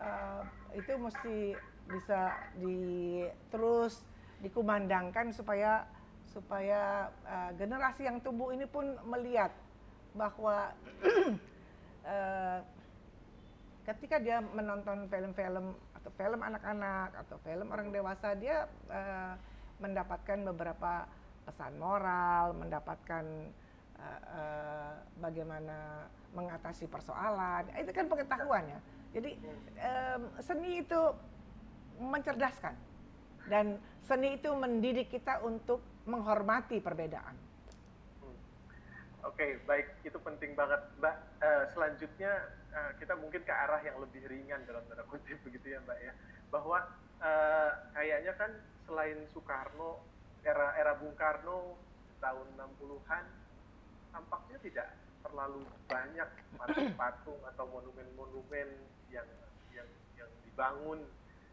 uh, itu mesti bisa di terus dikumandangkan supaya supaya uh, generasi yang tumbuh ini pun melihat bahwa uh, ketika dia menonton film-film atau film anak-anak atau film orang dewasa dia uh, mendapatkan beberapa pesan moral, mendapatkan uh, uh, bagaimana mengatasi persoalan. Itu kan pengetahuan ya. Jadi um, seni itu mencerdaskan dan seni itu mendidik kita untuk menghormati perbedaan. Hmm. Oke, okay, baik itu penting banget, Mbak. Uh, selanjutnya uh, kita mungkin ke arah yang lebih ringan dalam tanda kutip begitu ya, Mbak ya. Bahwa uh, kayaknya kan selain Soekarno, era era Bung Karno tahun 60-an tampaknya tidak terlalu banyak patung-patung atau monumen-monumen yang yang yang dibangun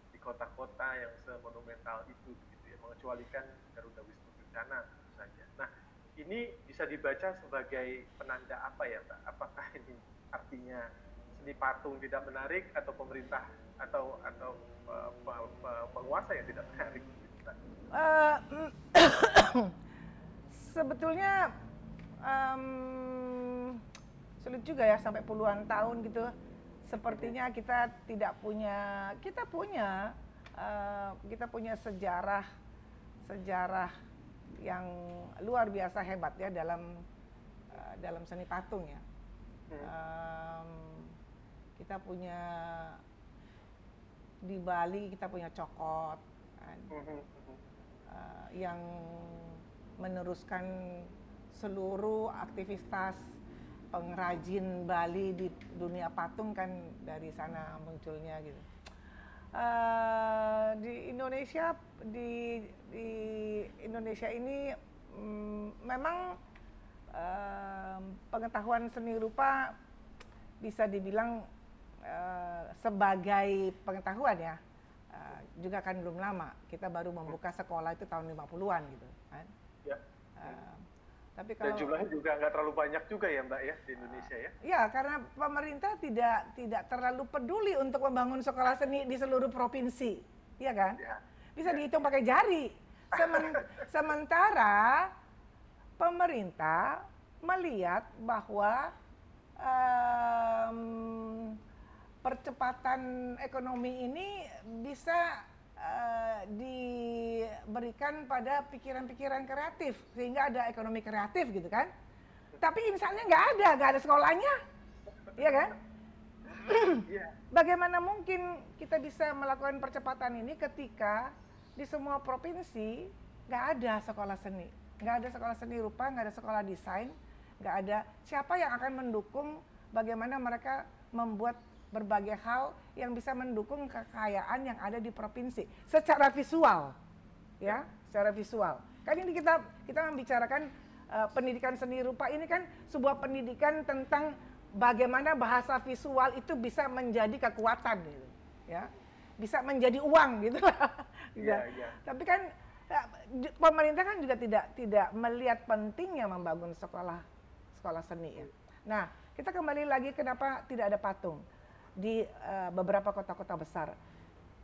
di kota-kota yang semonumental itu gitu ya mengecualikan Garuda Wisnu Kencana tentu saja. Nah, ini bisa dibaca sebagai penanda apa ya, Pak? Apakah ini artinya seni patung tidak menarik atau pemerintah atau atau uh, penguasa yang tidak menarik? Uh, sebetulnya um, sulit juga ya sampai puluhan tahun gitu. Sepertinya kita tidak punya, kita punya, uh, kita punya sejarah, sejarah yang luar biasa hebat ya dalam uh, dalam seni patung ya. Um, kita punya di Bali kita punya cokot kan, uh, yang meneruskan seluruh aktivitas pengrajin Bali di dunia patung kan dari sana munculnya gitu. Uh, di Indonesia di di Indonesia ini um, memang uh, pengetahuan seni rupa bisa dibilang uh, sebagai pengetahuan ya uh, juga kan belum lama kita baru membuka sekolah itu tahun 50-an gitu kan. Ya. Uh, tapi kalau, Dan jumlahnya juga nggak terlalu banyak juga ya Mbak ya di Indonesia ya? Ya karena pemerintah tidak tidak terlalu peduli untuk membangun sekolah seni di seluruh provinsi, ya kan? Ya. Bisa ya. dihitung pakai jari. Semen, sementara pemerintah melihat bahwa um, percepatan ekonomi ini bisa uh, diberikan pada pikiran-pikiran kreatif sehingga ada ekonomi kreatif gitu kan. Tapi misalnya nggak ada nggak ada sekolahnya iya kan? Bagaimana mungkin kita bisa melakukan percepatan ini ketika di semua provinsi nggak ada sekolah seni? Nggak ada sekolah seni rupa nggak ada sekolah desain nggak ada. Siapa yang akan mendukung bagaimana mereka membuat berbagai hal yang bisa mendukung kekayaan yang ada di provinsi. Secara visual ya secara visual. Kan ini kita kita membicarakan uh, pendidikan seni rupa ini kan sebuah pendidikan tentang bagaimana bahasa visual itu bisa menjadi kekuatan gitu ya. Bisa menjadi uang gitu. Ya, ya. tapi kan ya, pemerintah kan juga tidak tidak melihat pentingnya membangun sekolah sekolah seni ya. Nah kita kembali lagi kenapa tidak ada patung di uh, beberapa kota-kota besar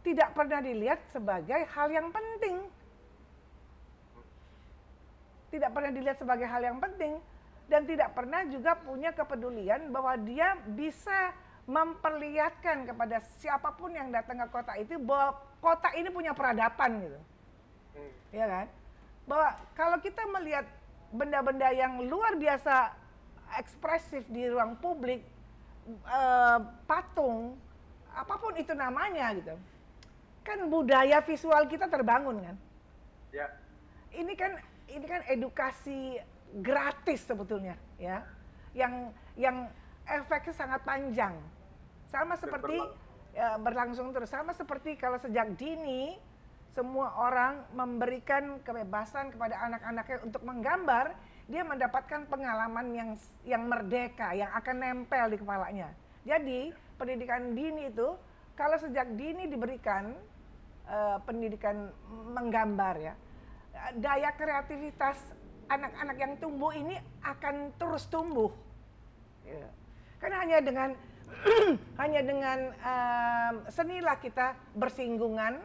tidak pernah dilihat sebagai hal yang penting. Tidak pernah dilihat sebagai hal yang penting dan tidak pernah juga punya kepedulian bahwa dia bisa memperlihatkan kepada siapa pun yang datang ke kota itu bahwa kota ini punya peradaban gitu. Hmm. Ya kan? Bahwa kalau kita melihat benda-benda yang luar biasa ekspresif di ruang publik uh, patung apa pun itu namanya gitu. Kan budaya visual kita terbangun kan? Ya. Ini kan ini kan edukasi gratis sebetulnya ya. Yang yang efeknya sangat panjang. Sama seperti ya, berlangsung terus. Sama seperti kalau sejak dini semua orang memberikan kebebasan kepada anak-anaknya untuk menggambar dia mendapatkan pengalaman yang yang merdeka, yang akan nempel di kepalanya. Jadi pendidikan dini itu kalau sejak dini diberikan uh, pendidikan menggambar ya, daya kreativitas anak-anak yang tumbuh ini akan terus tumbuh. Ya. Karena hanya dengan hanya dengan um, senilah kita bersinggungan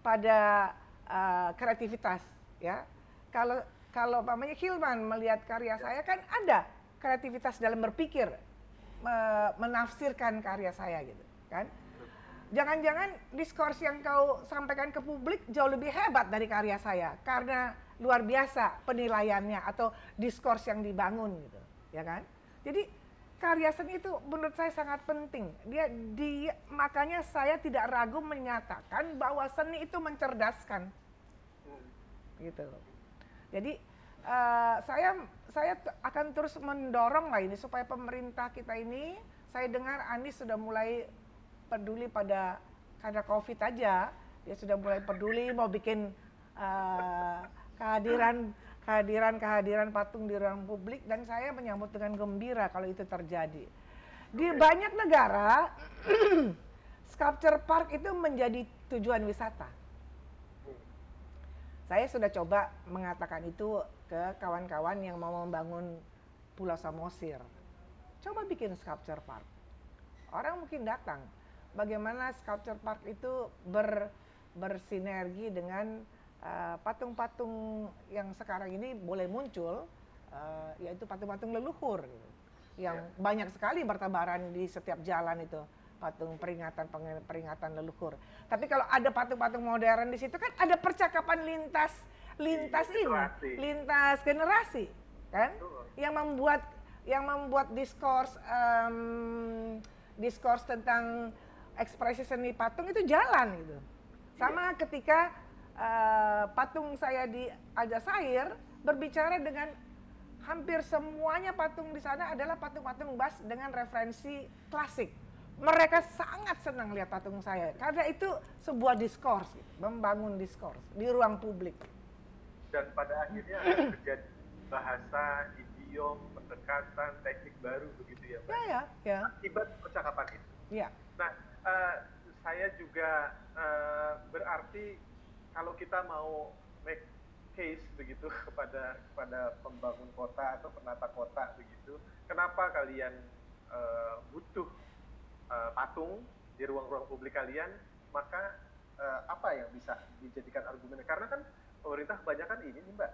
pada uh, kreativitas, ya. Kalau kalau pamannya Hilman melihat karya saya kan ada kreativitas dalam berpikir, menafsirkan karya saya gitu, kan? Jangan-jangan diskurs yang kau sampaikan ke publik jauh lebih hebat dari karya saya karena luar biasa penilaiannya atau diskurs yang dibangun gitu, ya kan? Jadi karya seni itu menurut saya sangat penting. Dia di makanya saya tidak ragu menyatakan bahwa seni itu mencerdaskan. Gitu loh. Jadi uh, saya saya akan terus mendorong lah ini supaya pemerintah kita ini saya dengar Anies sudah mulai peduli pada karena COVID aja, dia sudah mulai peduli mau bikin uh, kehadiran kehadiran kehadiran patung di ruang publik dan saya menyambut dengan gembira kalau itu terjadi. Di banyak negara sculpture park itu menjadi tujuan wisata. Saya sudah coba mengatakan itu ke kawan-kawan yang mau membangun Pulau Samosir. Coba bikin sculpture park. Orang mungkin datang, bagaimana sculpture park itu ber, bersinergi dengan uh, patung-patung uh, yang sekarang ini boleh muncul, uh, yaitu patung-patung leluhur yang yeah. banyak sekali bertabaran di setiap jalan itu patung peringatan peringatan leluhur. Tapi kalau ada patung-patung modern di situ kan ada percakapan lintas lintas ini, lintas generasi, kan? Yang membuat yang membuat diskurs um, diskurs tentang ekspresi seni patung itu jalan gitu. Sama ketika uh, patung saya di Aljazair berbicara dengan hampir semuanya patung di sana adalah patung-patung bas dengan referensi klasik. Mereka sangat senang lihat patung saya karena itu sebuah diskurs, membangun diskurs di ruang publik. Dan pada akhirnya terjadi bahasa, idiom, pendekatan, teknik baru begitu ya, Pak? Ya, ya, ya. Akibat percakapan itu. Ya. Nah, uh, saya juga uh, berarti kalau kita mau make case begitu kepada kepada pembangun kota atau penata kota begitu, kenapa kalian uh, butuh uh, patung di ruang-ruang publik kalian? Maka uh, apa yang bisa dijadikan argumen? Karena kan pemerintah kebanyakan ini nih mbak,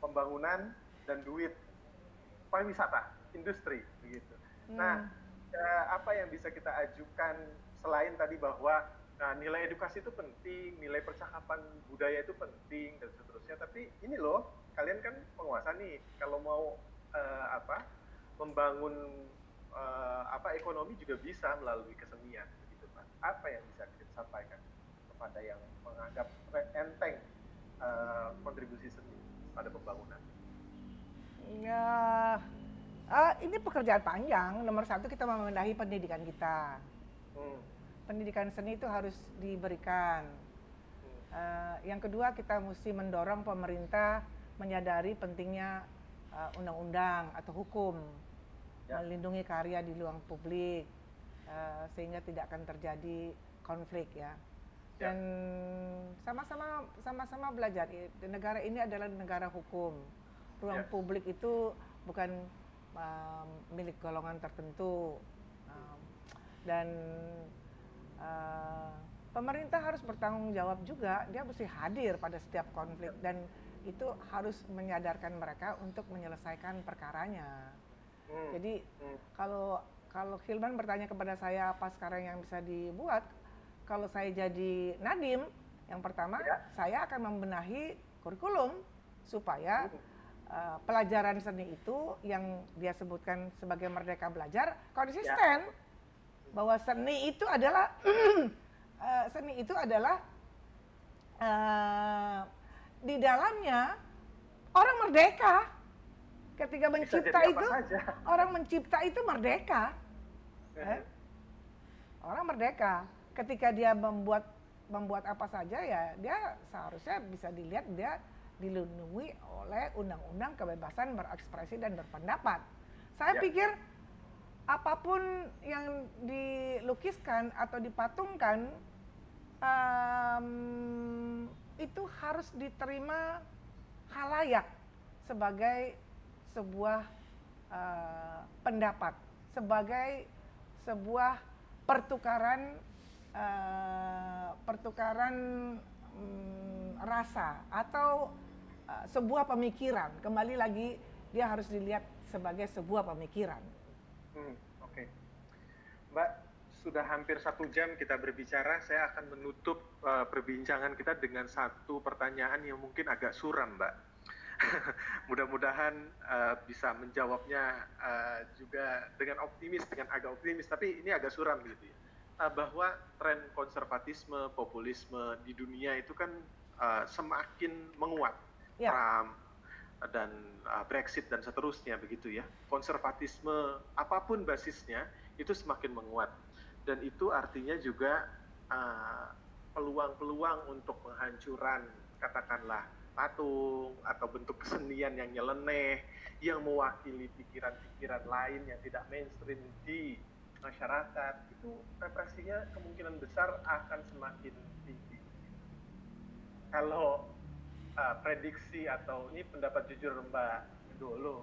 pembangunan dan duit, pariwisata, industri begitu. Nah, hmm. Nah, uh, apa yang bisa kita ajukan selain tadi bahwa nah, nilai edukasi itu penting, nilai percakapan budaya itu penting dan seterusnya. Tapi ini loh, kalian kan penguasa nih, kalau mau uh, apa membangun uh, apa ekonomi juga bisa melalui kesenian, gitu pak. Apa yang bisa kita sampaikan kepada yang menganggap enteng uh, kontribusi seni pada pembangunan? Ya, Uh, ini pekerjaan panjang. Nomor satu kita membenahi pendidikan kita. Hmm. Pendidikan seni itu harus diberikan. Uh, yang kedua kita mesti mendorong pemerintah menyadari pentingnya uh, undang-undang atau hukum ya. melindungi karya di ruang publik uh, sehingga tidak akan terjadi konflik ya. ya. Dan sama-sama sama-sama belajar. Negara ini adalah negara hukum. Ruang ya. publik itu bukan um, milik golongan tertentu um, dan uh, pemerintah harus bertanggung jawab juga dia mesti hadir pada setiap konflik dan itu harus menyadarkan mereka untuk menyelesaikan perkaranya hmm. jadi hmm. kalau kalau Hilman bertanya kepada saya apa sekarang yang bisa dibuat kalau saya jadi Nadim yang pertama ya. saya akan membenahi kurikulum supaya hmm uh, pelajaran seni itu yang dia sebutkan sebagai merdeka belajar konsisten ya. bahwa seni itu adalah uh, seni itu adalah uh, di dalamnya orang merdeka ketika mencipta itu orang mencipta itu merdeka eh? orang merdeka ketika dia membuat membuat apa saja ya dia seharusnya bisa dilihat dia dilindungi oleh undang-undang kebebasan berekspresi dan berpendapat. Saya ya. pikir apa pun yang dilukiskan atau dipatungkan um, itu harus diterima halayak sebagai sebuah uh, pendapat, sebagai sebuah pertukaran uh, pertukaran um, rasa atau uh, sebuah pemikiran. Kembali lagi dia harus dilihat sebagai sebuah pemikiran. Hmm, Oke, okay. Mbak sudah hampir satu jam kita berbicara. Saya akan menutup uh, perbincangan kita dengan satu pertanyaan yang mungkin agak suram, Mbak. Mudah-mudahan uh, bisa menjawabnya uh, juga dengan optimis, dengan agak optimis. Tapi ini agak suram gitu ya. Uh, bahwa tren konservatisme, populisme di dunia itu kan uh, semakin menguat. Ya. Trump dan uh, Brexit dan seterusnya begitu ya. Konservatisme apa pun basisnya itu semakin menguat dan itu artinya juga peluang-peluang uh, untuk penghancuran katakanlah patung atau bentuk kesenian yang nyeleneh yang mewakili pikiran-pikiran lain yang tidak mainstream di masyarakat itu represinya kemungkinan besar akan semakin tinggi. Kalau uh, prediksi atau ini pendapat jujur Mbak dulu,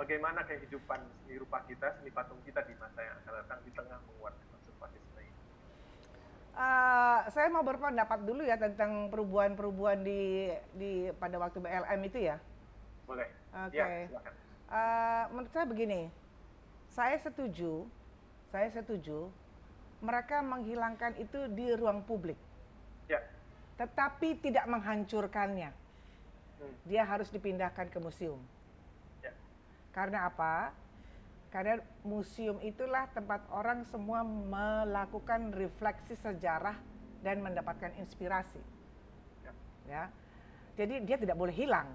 bagaimana kehidupan seni rupa kita, seni patung kita di masa yang akan datang di tengah menguatkan? Uh, saya mau berpendapat dulu ya tentang perubahan-perubahan di di pada waktu BLM itu ya. Boleh. Oke. Okay. Ya, uh, menurut saya begini, saya setuju, saya setuju mereka menghilangkan itu di ruang publik. Ya. Tetapi tidak menghancurkannya dia harus dipindahkan ke museum. Ya. Karena apa? Karena museum itulah tempat orang semua melakukan refleksi sejarah dan mendapatkan inspirasi. Ya. ya. Jadi dia tidak boleh hilang.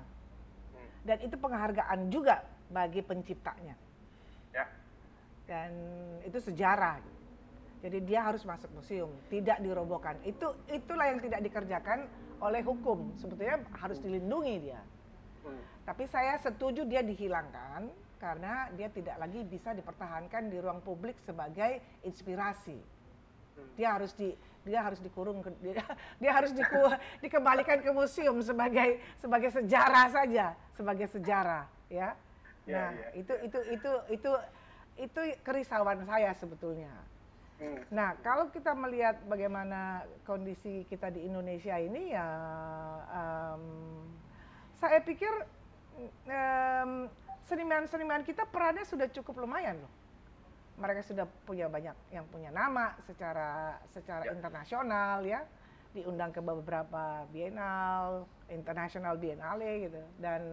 Hmm. Dan itu penghargaan juga bagi penciptanya. Ya. Dan itu sejarah. Jadi dia harus masuk museum, tidak dirobohkan. Itu itulah yang tidak dikerjakan oleh hukum. Sebetulnya harus dilindungi dia. Hmm. Tapi saya setuju dia dihilangkan karena dia tidak lagi bisa dipertahankan di ruang publik sebagai inspirasi. Hmm. Dia harus di dia harus dikurung dia, dia harus diku, dikembalikan ke museum sebagai sebagai sejarah saja, sebagai sejarah, ya. ya nah, ya, itu ya. itu itu itu itu kerisauan saya sebetulnya. Hmm. Nah, kalau kita melihat bagaimana kondisi kita di Indonesia ini ya, um, saya pikir um, seniman-seniman kita perannya sudah cukup lumayan loh. Mereka sudah punya banyak yang punya nama secara secara ya. internasional ya, diundang ke beberapa bienal, internasional biennale gitu, dan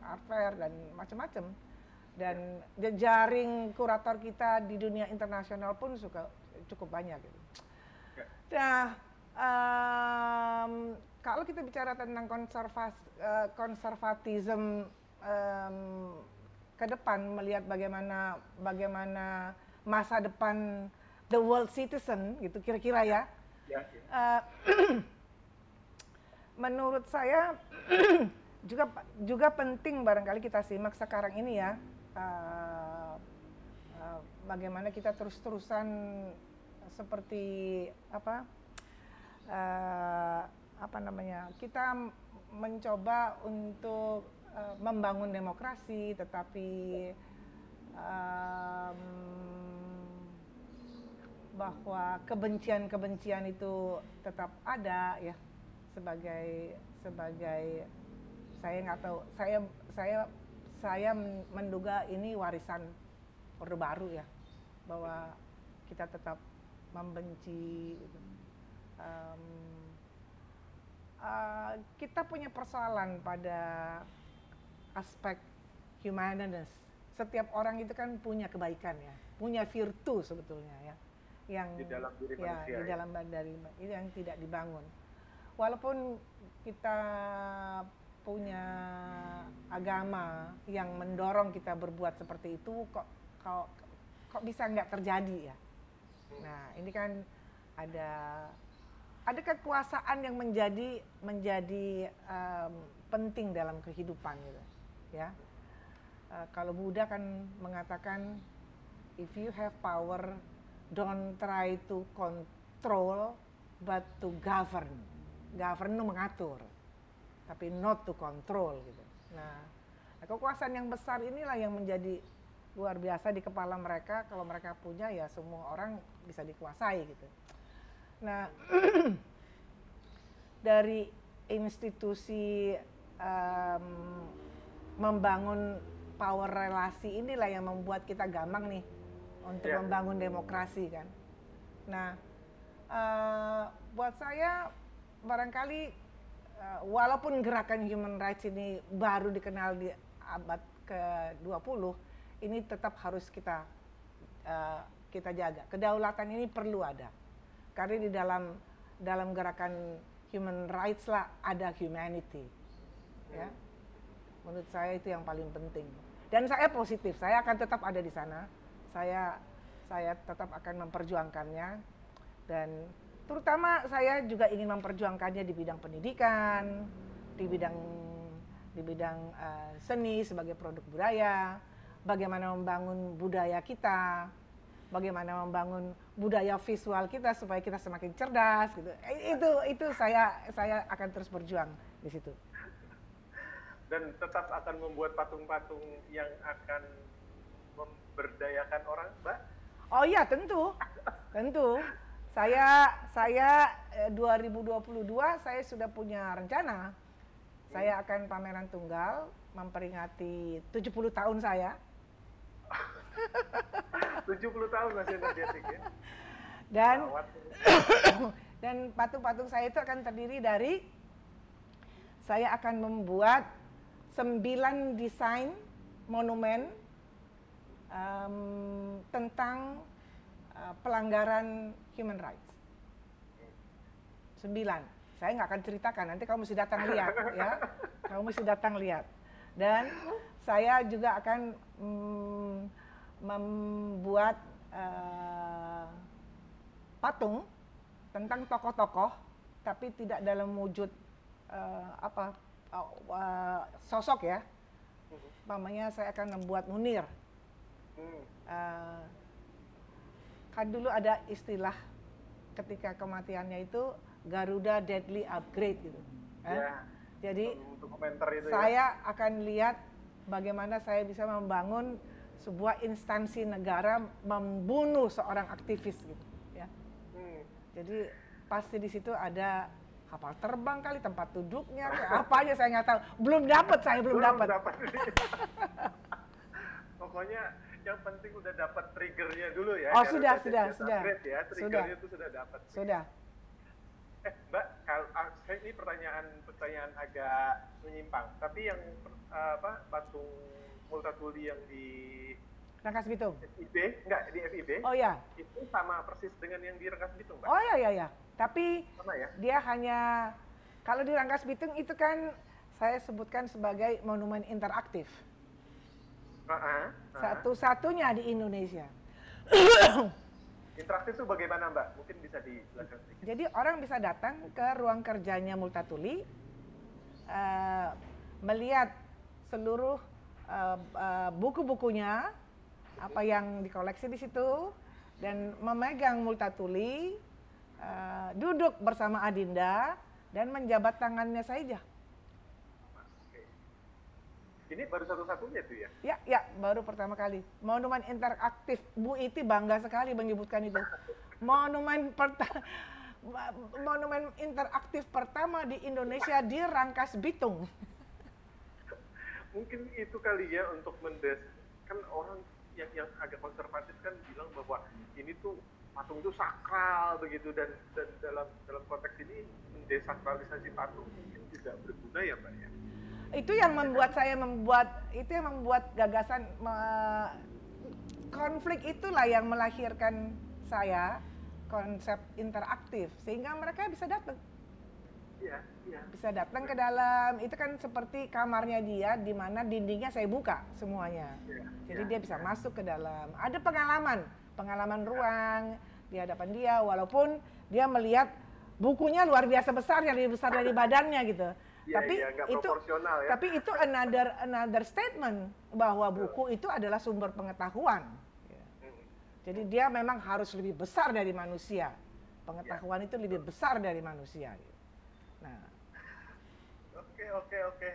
art fair dan macam-macam. Dan jejaring kurator kita di dunia internasional pun suka cukup banyak gitu. Ya. Nah, um, kalau kita bicara tentang konservas, uh, konservatisme um, ke depan melihat bagaimana bagaimana masa depan the world citizen gitu kira-kira ya. ya, ya. Uh, menurut saya juga juga penting barangkali kita simak sekarang ini ya. Uh, uh, bagaimana kita terus-terusan seperti apa uh, apa namanya kita mencoba untuk uh, membangun demokrasi tetapi um, bahwa kebencian-kebencian itu tetap ada ya sebagai sebagai saya nggak tahu saya saya saya menduga ini warisan orde baru ya bahwa kita tetap membenci. Um, uh, kita punya persoalan pada aspek humanitas. Setiap orang itu kan punya kebaikan ya, punya virtu sebetulnya ya, yang di dalam diri ya, manusia, di ya. dalam dari itu yang tidak dibangun. Walaupun kita punya agama yang mendorong kita berbuat seperti itu, kok kok kok bisa nggak terjadi ya? Nah, ini kan ada ada kekuasaan yang menjadi menjadi um, penting dalam kehidupan gitu, ya. Uh, kalau Buddha kan mengatakan if you have power don't try to control but to govern govern mengatur, tapi not to control gitu. Nah, kekuasaan yang besar inilah yang menjadi luar biasa di kepala mereka. Kalau mereka punya ya semua orang bisa dikuasai gitu. Nah, dari institusi um, membangun power relasi inilah yang membuat kita gampang nih untuk yeah. membangun demokrasi kan. Nah, uh, buat saya barangkali uh, walaupun gerakan human rights ini baru dikenal di abad ke-20, ini tetap harus kita uh, kita jaga. Kedaulatan ini perlu ada. Karena di dalam dalam gerakan human rights lah ada humanity. Ya. Menurut saya itu yang paling penting. Dan saya positif, saya akan tetap ada di sana. Saya saya tetap akan memperjuangkannya dan terutama saya juga ingin memperjuangkannya di bidang pendidikan, di bidang di bidang uh, seni sebagai produk budaya, bagaimana membangun budaya kita, bagaimana membangun budaya visual kita supaya kita semakin cerdas gitu. Itu itu saya saya akan terus berjuang di situ. Dan tetap akan membuat patung-patung yang akan memberdayakan orang, Mbak? Oh iya, tentu. tentu. Saya saya 2022 eh, saya sudah punya rencana saya akan pameran tunggal memperingati 70 tahun saya. 70 tahun masih energetik ya. Dan dan patung-patung saya itu akan terdiri dari saya akan membuat sembilan desain monumen um, tentang uh, pelanggaran human rights. Sembilan. Saya nggak akan ceritakan nanti kamu mesti datang lihat ya. Kamu mesti datang lihat. Dan saya juga akan mm, membuat uh, patung tentang tokoh-tokoh tapi tidak dalam wujud uh, apa uh, sosok ya mamanya saya akan membuat Munir uh, kan dulu ada istilah ketika kematiannya itu Garuda Deadly Upgrade gitu. Eh? Ya, Jadi untuk itu ya. saya ya. akan lihat bagaimana saya bisa membangun sebuah instansi negara membunuh seorang aktivis gitu ya. Hmm. Jadi pasti di situ ada kapal terbang kali tempat duduknya apa aja saya nggak tahu belum dapat saya belum, dapat pokoknya yang penting udah dapat triggernya dulu ya oh sudah sudah sudah ya triggernya itu sudah dapat sudah Eh, Mbak, kalau ah, saya ini pertanyaan pertanyaan agak menyimpang, tapi yang uh, apa patung Multatuli yang di Rangkas Bitung. FIB, enggak di FIB. Oh ya. Itu sama persis dengan yang di Rangkas Bitung, Mbak. Oh ya ya ya. Tapi ya? dia hanya kalau di Rangkas Bitung itu kan saya sebutkan sebagai monumen interaktif. Uh -huh, uh -huh. Satu-satunya di Indonesia. Interaktif itu bagaimana Mbak? Mungkin bisa dijelaskan sedikit. Jadi orang bisa datang ke ruang kerjanya Multatuli, uh, melihat seluruh uh, uh, buku-bukunya, apa yang dikoleksi di situ, dan memegang Multatuli, uh, duduk bersama Adinda, dan menjabat tangannya saja. Ini baru satu-satunya tuh ya? Ya, ya, baru pertama kali. Monumen interaktif. Bu Iti bangga sekali menyebutkan itu. Monumen pertama monumen interaktif pertama di Indonesia di Rangkas Bitung. Mungkin itu kali ya untuk mendes kan orang yang yang agak konservatif kan bilang bahwa ini tuh patung itu sakral begitu dan dan dalam dalam konteks ini mendesakralisasi patung mungkin juga berguna ya mbak ya? Itu yang membuat saya membuat itu yang membuat gagasan me, konflik itulah yang melahirkan saya konsep interaktif sehingga mereka bisa datang. Ya, ya. bisa datang ke dalam itu kan seperti kamarnya dia di mana dindingnya saya buka semuanya. Ya, jadi ya, dia bisa ya. masuk ke dalam. Ada pengalaman pengalaman ruang di hadapan dia walaupun dia melihat bukunya luar biasa besar yang lebih besar dari badannya gitu Ya, tapi ya, itu ya. tapi itu another another statement bahwa buku itu adalah sumber pengetahuan. Hmm. Jadi dia memang harus lebih besar dari manusia. Pengetahuan ya. itu lebih besar dari manusia. Nah. Oke oke oke.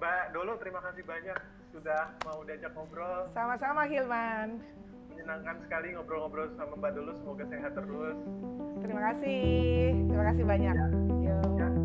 Mbak Dolo terima kasih banyak sudah mau diajak ngobrol. Sama-sama Hilman. Menyenangkan sekali ngobrol-ngobrol sama Mbak Dolo. Semoga sehat terus. Terima kasih. Terima kasih banyak. Yuk.